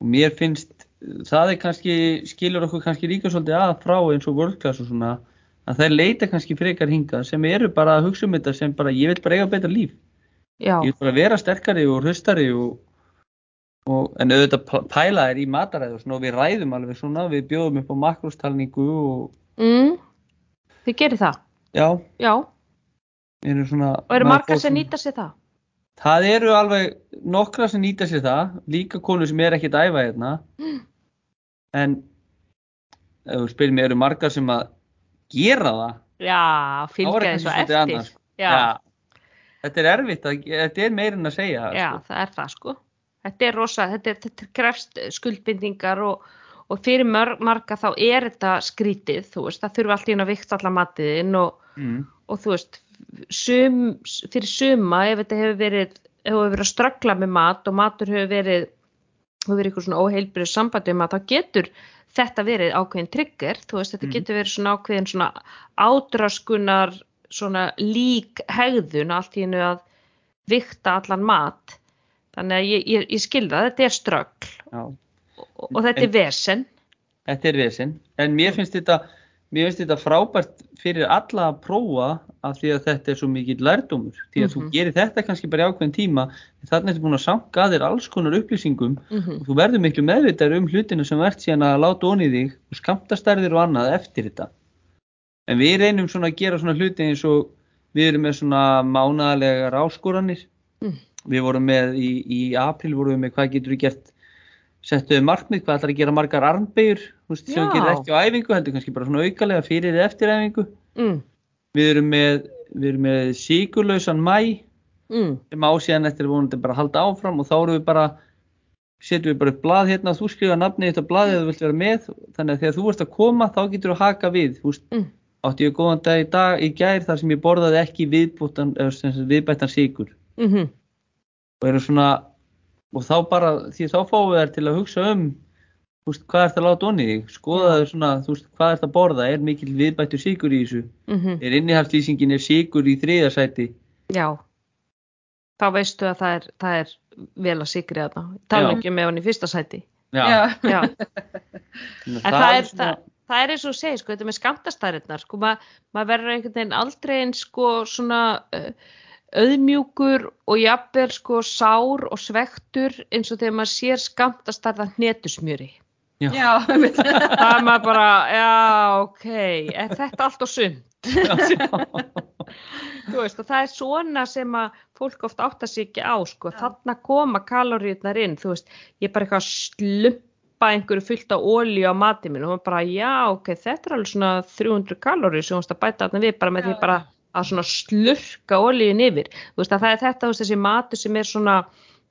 og mér finnst það er kannski, skilur okkur kannski líka svolítið að frá eins og world class og svona að þær leita kannski frekar hingað sem eru bara að hugsa um þetta sem bara ég vil bara eiga betra líf Já, ég vil bara vera sterkari og hrustari og, og en auðvitað pæla er í mataræðu og við ræðum alveg svona, við bjóðum upp á makrostalningu og mm. þið gerir það já, Já, eru svona og eru margar sem nýta sér það Það eru alveg nokkra sem nýta sér það, líka konur sem er ekkert æfa hérna. [GASPS] En ef þú spyrir mig, eru margar sem að gera það? Já, fylgja þessu eftir annað, sko. Já, Þetta er erfitt, að, þetta er meira en að segja það. Já, Sko. það er það sko. Þetta er rosa, þetta, þetta krefst skuldbindingar og, og fyrir marga þá er þetta skrítið, þú veist, það þurfa alltaf inn að vikta alla matiðinn og, Mm. og þú veist, sum, fyrir suma ef þetta hefur verið, hefur verið að ströggla með mat og matur hefur verið, hefur verið eitthvað svona óheilbyrðu sambandi um að þá getur þetta verið ákveðin trigger, þú veist, þetta Mhm. getur verið svona ákveðin svona ádraskunar svona lík hegðun allt í hennu að vikta allan mat þannig að ég, ég, ég skilða þetta er ströggl og, og þetta er vesen þetta er vesinn. En mér finnst þetta, mér finnst þetta frábært fyrir alla að prófa af því að þetta er svo mikill lærdómur. Því að þú Mhm. gerir þetta kannski bara í ákveðin tíma, en þannig ertu búin að sanga að þér alls konar upplýsingum mm -hmm. og þú verður miklu meðvitað um hlutina sem ert síðan að láta onni þig og skamtastærðir og annað eftir þetta. En við reynum svona að gera svona hluti eins og við erum með svona mánaðalegar áskoranir. Mm. Við vorum með í, í april vorum við með hvað getur við gert settuðu markmið, hvað ætlar að gera margar armbegjur, þú veist, sem við gerum ekki á æfingu, heldur kannski bara svona aukalega fyrir eða eftir æfingu. mm, Við erum með, við erum með síkurlausan mæ, mm, sem á síðan eftir vonandi bara að halda áfram og þá erum við bara setjum við bara upp blað hérna þú skrifa nafnið þetta blaðið að þú vilt vera með þannig að þegar þú ert að koma þá getur þú haka við þú veist, Mm. Átti ég góðan dag í dag í gær þar sem ég borðaði ekki viðbúttan, viðbættan síkur mm og eru svona og þá bara, því þá fáum við þær til að hugsa um veist, hvað ert að láta onni þig? Skoða þau svona, veist, hvað ert að borða? Er mikill viðbættur síkur í þessu? Mm er innihaldslýsingin er síkur í þriðasæti já. Þá veistu að það er, það er vel að sigri þarna. Tala Já. ekki með hann í fyrsta sæti. Já, Já. [LAUGHS] En að það er, svona- það, það er eins og þú segir, sko, þetta með skamtastæriðnar, sko, ma, maður verður einhvern veginn aldrei eins, sko, svona uh, auðmjúkur og jafnvel, sko, sár og svektur eins og þegar maður sér skamtastærða hnetusmjöri. Já. Já. [LAUGHS] Það er maður bara, já, ok, er þetta allt og sund? [LAUGHS] Þú veist, og það er svona sem að fólk oft átta sig ekki á, sko, þarna koma kaloríunar inn, þú veist, ég er bara eitthvað að slumpa einhverju fullt af ólíu á matið minn og maður bara, já, ok, þetta er alveg svona 300 kaloríu sem að bæta þarna við bara með því Já, bara að svona slurka ólíun yfir, þú veist, að það er þetta, þú veist, þessi matur sem er svona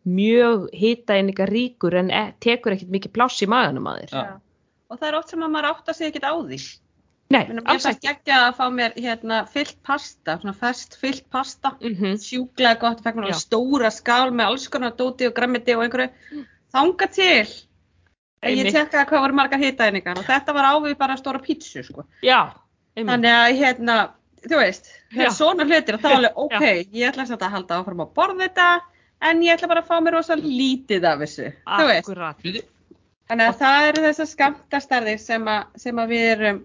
mjög hita eininga ríkur en e tekur ekkert mikið pláss í maganum að þér. Og það er oft sem að maður átta sig ekkert á því. Nei, Mér alls fannst ekki. að fá mér hérna fyllt pasta, svona fest fyllt pasta. Mm Sjúklega gott, fekk mér stóra skál með alls konar dóti og grammiti og einhverju. Þanga til. Ég tekkaði hvað voru margar hitaeiningar og þetta var ávið bara stóra pítsu sko. Já, einmitt. Þannig að hérna, þú veist, Já. er svona hlutir og þá er alveg, [LAUGHS] ok, ég ætla að halda áfram að borða þetta, en ég ætla bara að fá mér rosa lítið af þessu, þú veist. Akkurat. Þannig að það eru þessar skamtastarðir sem, að- sem að við erum,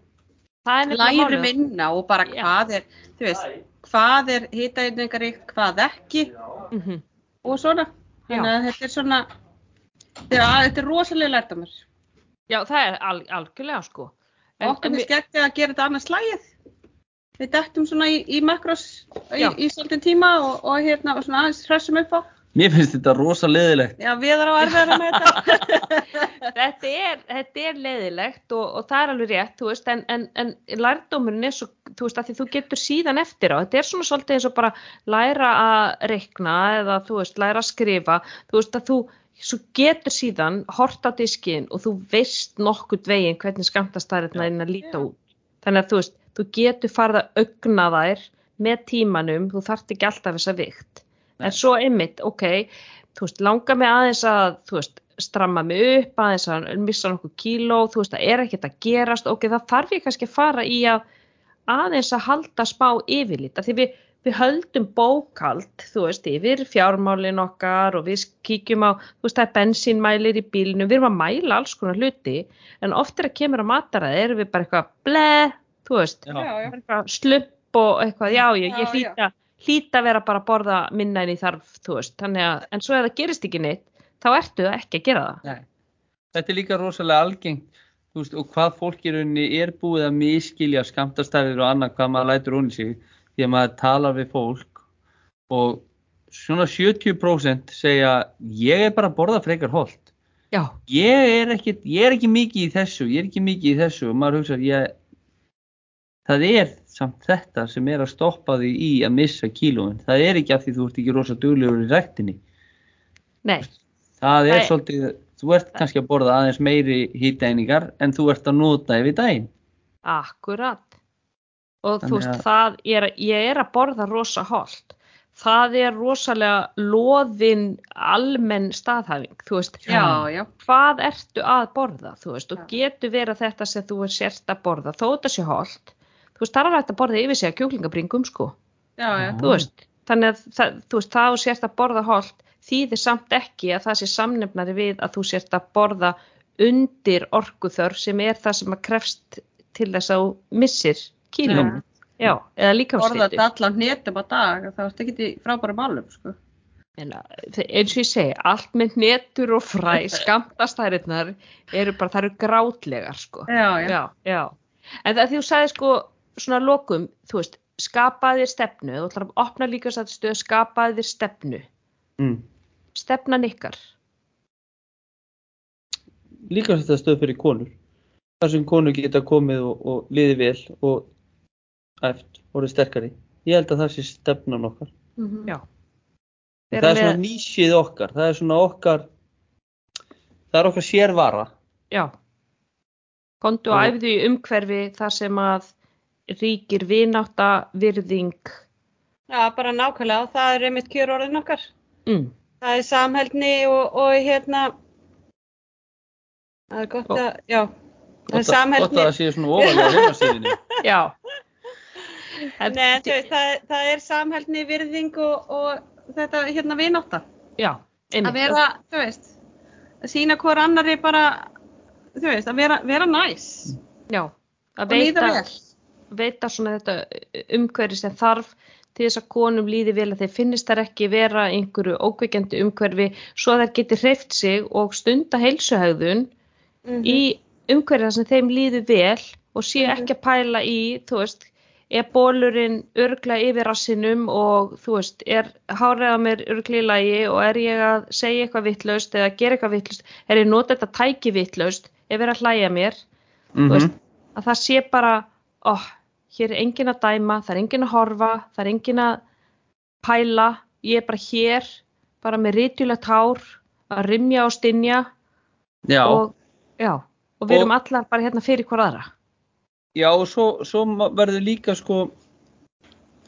er lærum inn á og bara Já. hvað er, þú veist, hvað er hitaeiningaríkt, hvað ekki mhm, og svona. Þannig að þetta er svona, er, þetta er rosalega lærtamur. Já, það er al algjörlega sko. En, Okkur er við- skeggt að gera þetta annars slægið. Við dettum svona í, í makros í, Já. í svolítinn tíma og, og hérna og svona aðeins hressum upp á. Mér finnst þetta rosa leðilegt. Já, við erum á erfiðara með þetta. [LAUGHS] þetta er, þetta er leiðilegt og, og það er alveg rétt, þú veist, en, en, en lærdómurinn er svo, þú veist, að því þú getur síðan eftir á, þetta er svona svolítið eins og bara læra að reikna eða þú veist, læra að skrifa, þú veist að þú svo getur síðan hort á diskinn og þú veist nokkurt veginn hvernig skamtastæðirna inn að líta út. Þannig að þú veist, þú getur farið að augna þær með tímanum, þú þarft ekki alltaf þessa vikt. En svo einmitt, ok, þú veist, langar mig aðeins að, veist, stramma mig upp, aðeins að missa nokkuð kíló, þú veist, það er ekkert að gerast, ok, það þarf ég kannski að fara í að aðeins að halda spá yfirlita, því við, við höldum bókald, þú veist, yfir fjármálin okkar og við kíkjum á, þú veist, það er bensínmælir í bílnum, við erum að mæla alls konar hluti, en oft er að kemur að mataræði, erum við bara eitthvað bleð, þú veist, Já. Já, slupp og eitthvað, já, ég, Já, ég hlýta, hlýta að vera bara að borða minna en í þarf, þú veist, þannig að, en svo ef það gerist ekki neitt, þá ertu ekki að gera það. Nei. Þetta er líka rosalega algengt þú veist, og hvað fólk í rauninni er búið að miskilja skamtastærðir og annað hvað maður lætur onni sig því að maður talar við fólk og svona 70% segja ég er bara að borða frekar holt Já, ég er ekki, ég er ekki mikið í þessu ég er ekki mikið í þessu og maður hugsa ég, það er samt þetta sem er að stoppa því í að missa kílóin. Það er ekki af því þú ert ekki rosa duglegur í ræktinni. Nei, það er Nei. svolítið, þú ert kannski að borða aðeins meiri hýtæningar en þú ert að nota yfir daginn. Akkurat. Og þú Þannig veist, að- það, ég er, ég er að borða rosa holt. Það er rosalega loðin almenn staðhæfing, þú veist, Já, já. hvað ertu að borða, þú veist, og getur verið þetta sem þú er sért að borða, þó þetta sé holt, þú veist, það er að borða yfir sig að kjúklingabringum, sko. Já, já. Já. þú veist, þannig að það, þú veist, það þú sért að borða holt þýðir samt ekki að það sé samnefnari við að þú sért að borða undir orkuþörf sem er það sem að krefst til þess að þú missir kílum, já, eða Borða líkamsfýttu þetta allan hnetum á dag, það varst ekki í frábæra málum, sko. eins og ég segi, allt með netur og fræ, [LAUGHS] skamtastæriðnar eru bara, það eru grátlegar sko, Já, já. já, já. En það því þú sagði sko svona að lokum, þú veist, skapaði þér stefnu, þú ætlar að opna líka þess að stöð, skapaði þér stefnu. Mm. stefnan ykkar. Líka þetta stöð fyrir konur. Þar sem konur geta komið og, og liði vel og æft, orðið sterkari ég held að það sé stefnan okkar Mhm. Já. En Vera það er svona nýsið okkar það er svona okkar það er okkar sérvara Já. Og Og- æfðu í umhverfi þar sem að ríkir vinátta, virðing. Já, bara nákvæmlega, það er einmitt kjör orðin okkar. Mm. Það er samhældni og, og hérna, það er gott Og- að, já, það er að, gott að samhældni. það sé svona ofalega heimasíðinni Já. [LAUGHS] Nei, veist, það, það er samhældni, virðing og, og þetta hérna vinátta. Já, Að vera, þú veist, að sína hver annari bara, þú veist, að vera, vera næs Já, að veita, veita svona þetta umhverfi sem þarf til þess að konum líði vel að þeir finnist þær ekki vera einhverju ókveikjandi umhverfi svo að þær geti hreift sig og stunda heilsuhegðun Mhm. í umhverfi þar sem þeim líður vel og séu Mhm. ekki að pæla í, þú veist, er bólurinn örglega yfir rassinum og þú veist, er hárið á mér örglega í lagi og er ég að segja eitthvað vittlaust eða gera eitthvað vittlaust, er ég nota þetta tæki vittlaust, er verið að hlæja mér, mm þú veist, að það sé bara, ó, hér er enginn að dæma, það er enginn að horfa, það er enginn að pæla, ég er bara hér, bara með rítjulegt hár, að rimja og stinja já, og, já, og við Og- erum allar bara hérna fyrir hver aðra. Já og svo, svo verður líka sko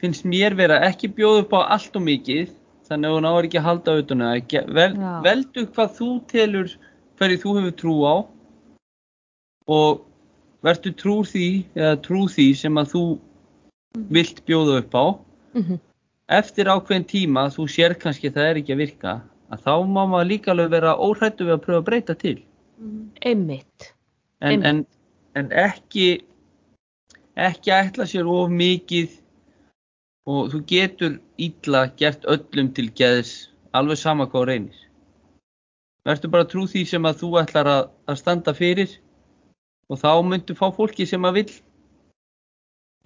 finnst mér vera ekki bjóð upp á allt og mikið þannig að hún áður ekki að halda auðvitað það. Vel, veldu hvað þú telur hverju þú hefur trú á og verður trú því eða trú því sem að þú vilt bjóða upp á. Mm eftir ákveðin tíma þú sér kannski að það er ekki að virka að þá má maður líka alveg vera óhrættu við að pröfa að breyta til. Einmitt. en, en, en ekki ekki ætla sér of mikið og þú getur illa gert öllum til geðs alveg sama hvað reynir. Vertu bara trú því sem að þú ætlar að, að standa fyrir og þá myndu fá fólki sem að vill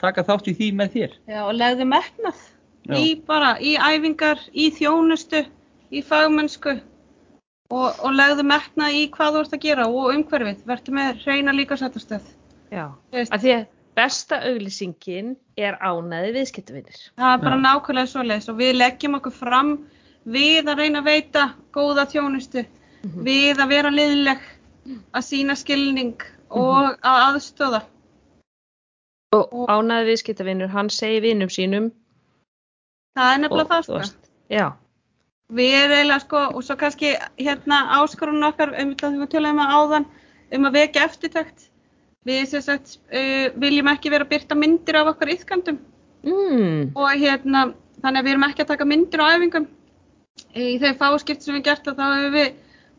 taka þátt í því með þér. Já, og legðu metnað Já. í bara, í æfingar, í þjónustu, í fagmennsku og, og legðu metnað í hvað þú ert að gera og umhverfið. Vertu með reyna líka sættastöð. Já, af því að besta auglýsingin er ánæði viðskiptavinnir. Það er bara Já. nákvæmlega svoleiðis og við leggjum okkur fram við að reyna að veita góða þjónustu, við að vera liðleg, að sína skilning og að aðstóða. Og ánæði viðskiptavinnur, hann segir vinnum sínum Það er nefnilega og, það sko. veist, já, Við erum eiginlega sko, og svo kannski hérna áskorun okkar um það sem við töluðum að áðan, um að vekja eftirtækt. Við sagt uh, viljum ekki vera að byrta myndir af okkar yðkandum mm, og hérna, þannig að við erum ekki að taka myndir á æfingum. Í þeim fáskipt sem við gert þá hefur við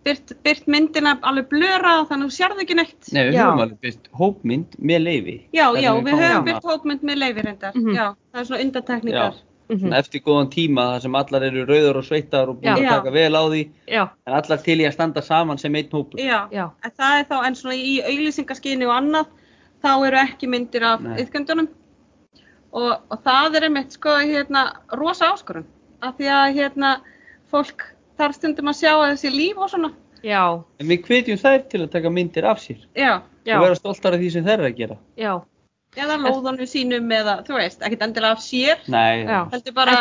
byrt, byrt myndina alveg blöra þannig að þú sérð ekki neitt. Nei, við Já. höfum alveg byrst hópmynd með leifi. Já, já, við höfum byrt hópmynd með leifi reyndar. Mhm. Já, það er svona undantekningar. Mhm, Svona eftir góðan tíma þar sem allar eru rauður og sveittar og búin Já. að taka vel á því já, en allar til í að standa saman sem einn hópur. Já, já, en það er þá, en svona í auglýsingaskyni og annað, þá eru ekki myndir af Nei. yðkendunum og, og það er einmitt sko hérna rosa áskorun. Af því að hérna fólk þarf stundum að sjá að þessi líf og svona. já, En við hvetjum þær til að taka myndir af sér. Já, já, og vera stoltar af því sem þær eru að gera. já, eða lóðanum sínum eða þú veist, ekkert endilega af sér, heldur bara,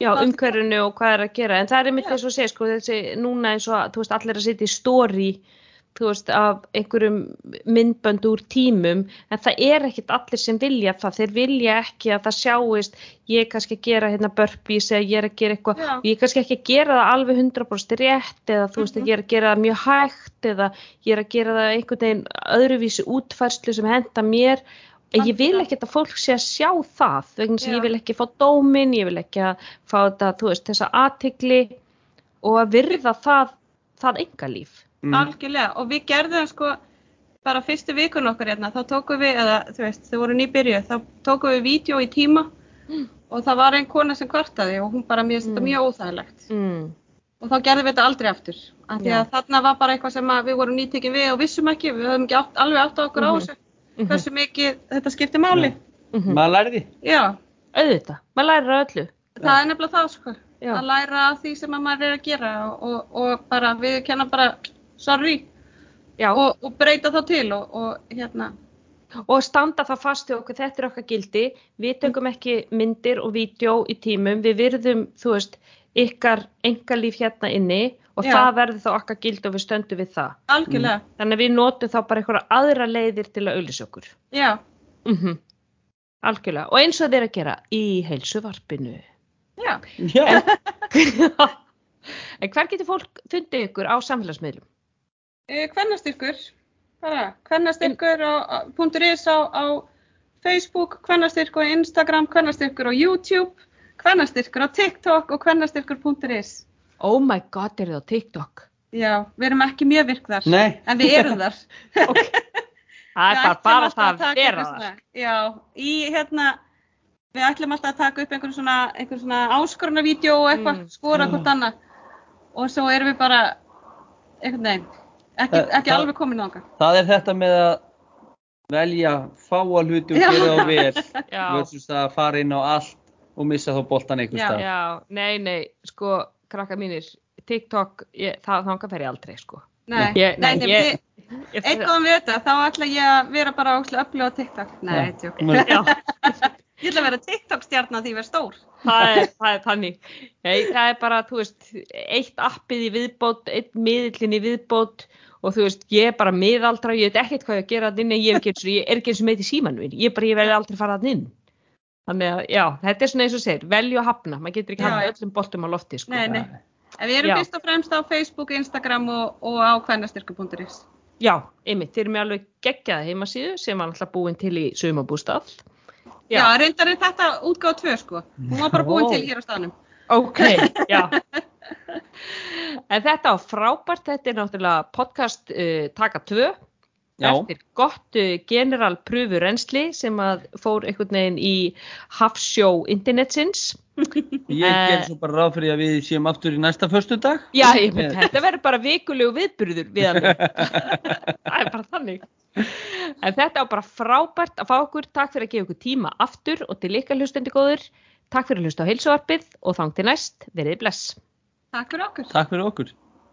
já, umhverfinu og hvað er að gera. En það er einmitt Já. þess að segja, sko, þessi núna eins og, þú veist, allir að sitja í story, þú veist, af einhverjum myndbönd úr tímum, en það er ekkit allir sem vilja það. Þeir vilja ekki að það sjáist, ég er kannski að gera hérna burpees eða ég er að gera eitthvað, ég er kannski ekki að gera það alveg 100% rétt eða þú veist, Mhm. ég er að gera það mjög hægt eða ég er að gera það einhvern veginn öðruvísi útfærslu sem henda mér ég vil ekki að fólk sé að sjá það vegna sem ég vil ekki fá dómin ég vil ekki að fá þetta, þú veist, þessa athygli og að virða það það engalíf Mm. algjörlega og við gerðum sko bara fyrstu vikun okkar hérna, þá tókum við, eða þú veist, þau voru nýbyrjuð, þá tókum við vídeo í tíma og það var einn kona sem kvartaði og hún bara þetta Mm. mjög óþægilegt. Mm. og þá gerðum við þetta aldrei aftur af því að þarna var bara eitthvað sem við vorum nýtekin við og vissum ekki, við höfum ekki alveg átt á okkur á Mhm. þessu hversu mikið þetta skiptir máli? Mm Maður lærði. já, auðvitað, maður lærir af öllu. Það er nefnilega það sko. Já. að læra af því sem að maður er að gera og, og, og bara við kenna bara sorry Já, og, og breyta þá til og, og hérna. Og standa það fast í okkur, þetta er okkar gildi. Við tökum ekki myndir og vídeo í tímum, við virðum, þú veist ykkar engalíf hérna inni og Já. það verður þá okkar gildi og við stöndum við það. Algjörlega, þannig að við notum þá bara einhverja aðra leiðir til að auðlýsa okkur. Já, mm algjörlega, og eins og þeir að gera í heilsuvarpinu. Já. Já. [LAUGHS] en hver getur fólk fundið ykkur á samfélagsmiðlum? Eh, Kvennastyrkur, bara kvennastyrkur á- á- punktur is á, á Facebook, kvennastyrkur á Instagram, kvennastyrkur á YouTube, kvennastyrkur á TikTok og kvennastyrkur.is. Oh my god, er það á TikTok? Já, við erum ekki mjög virk þar, Nei. en við erum þar. [LAUGHS] Það er bara, bara það að vera svona- Já, í hérna, við ætlum alltaf að taka upp einhvern svona, einhvern svona áskorunarvídeó og eitthvað, Mm. skora Mm. hvort annað. Og svo erum við bara, einhvern veginn, ekki, Það- ekki það- alveg komin ánga. Það er þetta með að velja fáa hluti og gera þá vel [LAUGHS] Já. versus að fara inn á allt og missa þá boltan einhvers Já. stað. Já, nei, nei, sko, krakka mínir, TikTok, ég, það þangað fer ég aldrei, sko. Nei, Ég- nei, nei, ég- við- Ég, Eitt góðan við þetta, þá ætla ég að vera bara öflug á TikTok. Nei, tjók. Men- já, [LAUGHS] Ég ætla að vera TikTok-stjarnar því ég verð stór. það er, það er þannig. Nei, það er bara, þú veist, eitt appið í viðbót, eitt miðillin í viðbót og þú veist, ég er bara miðaldra, ég veit ekkert hvað ég að gera þannig ég, er ekki eins og með í símanum minn, ég bara, ég verði aldrei fara þannig inn. Þannig að, já, þetta er svona eins og segir, velju að hafna, maður getur ekki Já, hafna já. öllum boltum á lofti, sko. Nei, nei. En við erum Já. fyrst og fremst á Facebook, Instagram og, og á kvennastyrku.is. Já, einmitt, þeir eru með alveg geggjaða heimasíðu sem var alltaf búin til í sumabústað. Já, reyndar er þetta útgáð tvö, sko. Hún var bara búin Ó. til hér á staðnum. Ok, já. En þetta var frábært, þetta er náttúrulega podcast uh, taka tvö Já, eftir gott uh, general pröfu reynsli sem að fór einhvern veginn í hafsjó internetsins. [LAUGHS] ég Eh. ger svo bara ráð fyrir að við séum aftur í næsta föstudag. Já, ég myndi, þetta verður bara vikulegu viðburður við hann. [LAUGHS] [LAUGHS] það er bara þannig. En þetta er bara frábært að fá okkur. Takk fyrir að gefa okkur tíma aftur og til ykkar hlustendi góður. Takk fyrir að hlusta á heilsuvarpið og þang til næst. Verið bless. Takk fyrir okkur. Takk fyrir okkur.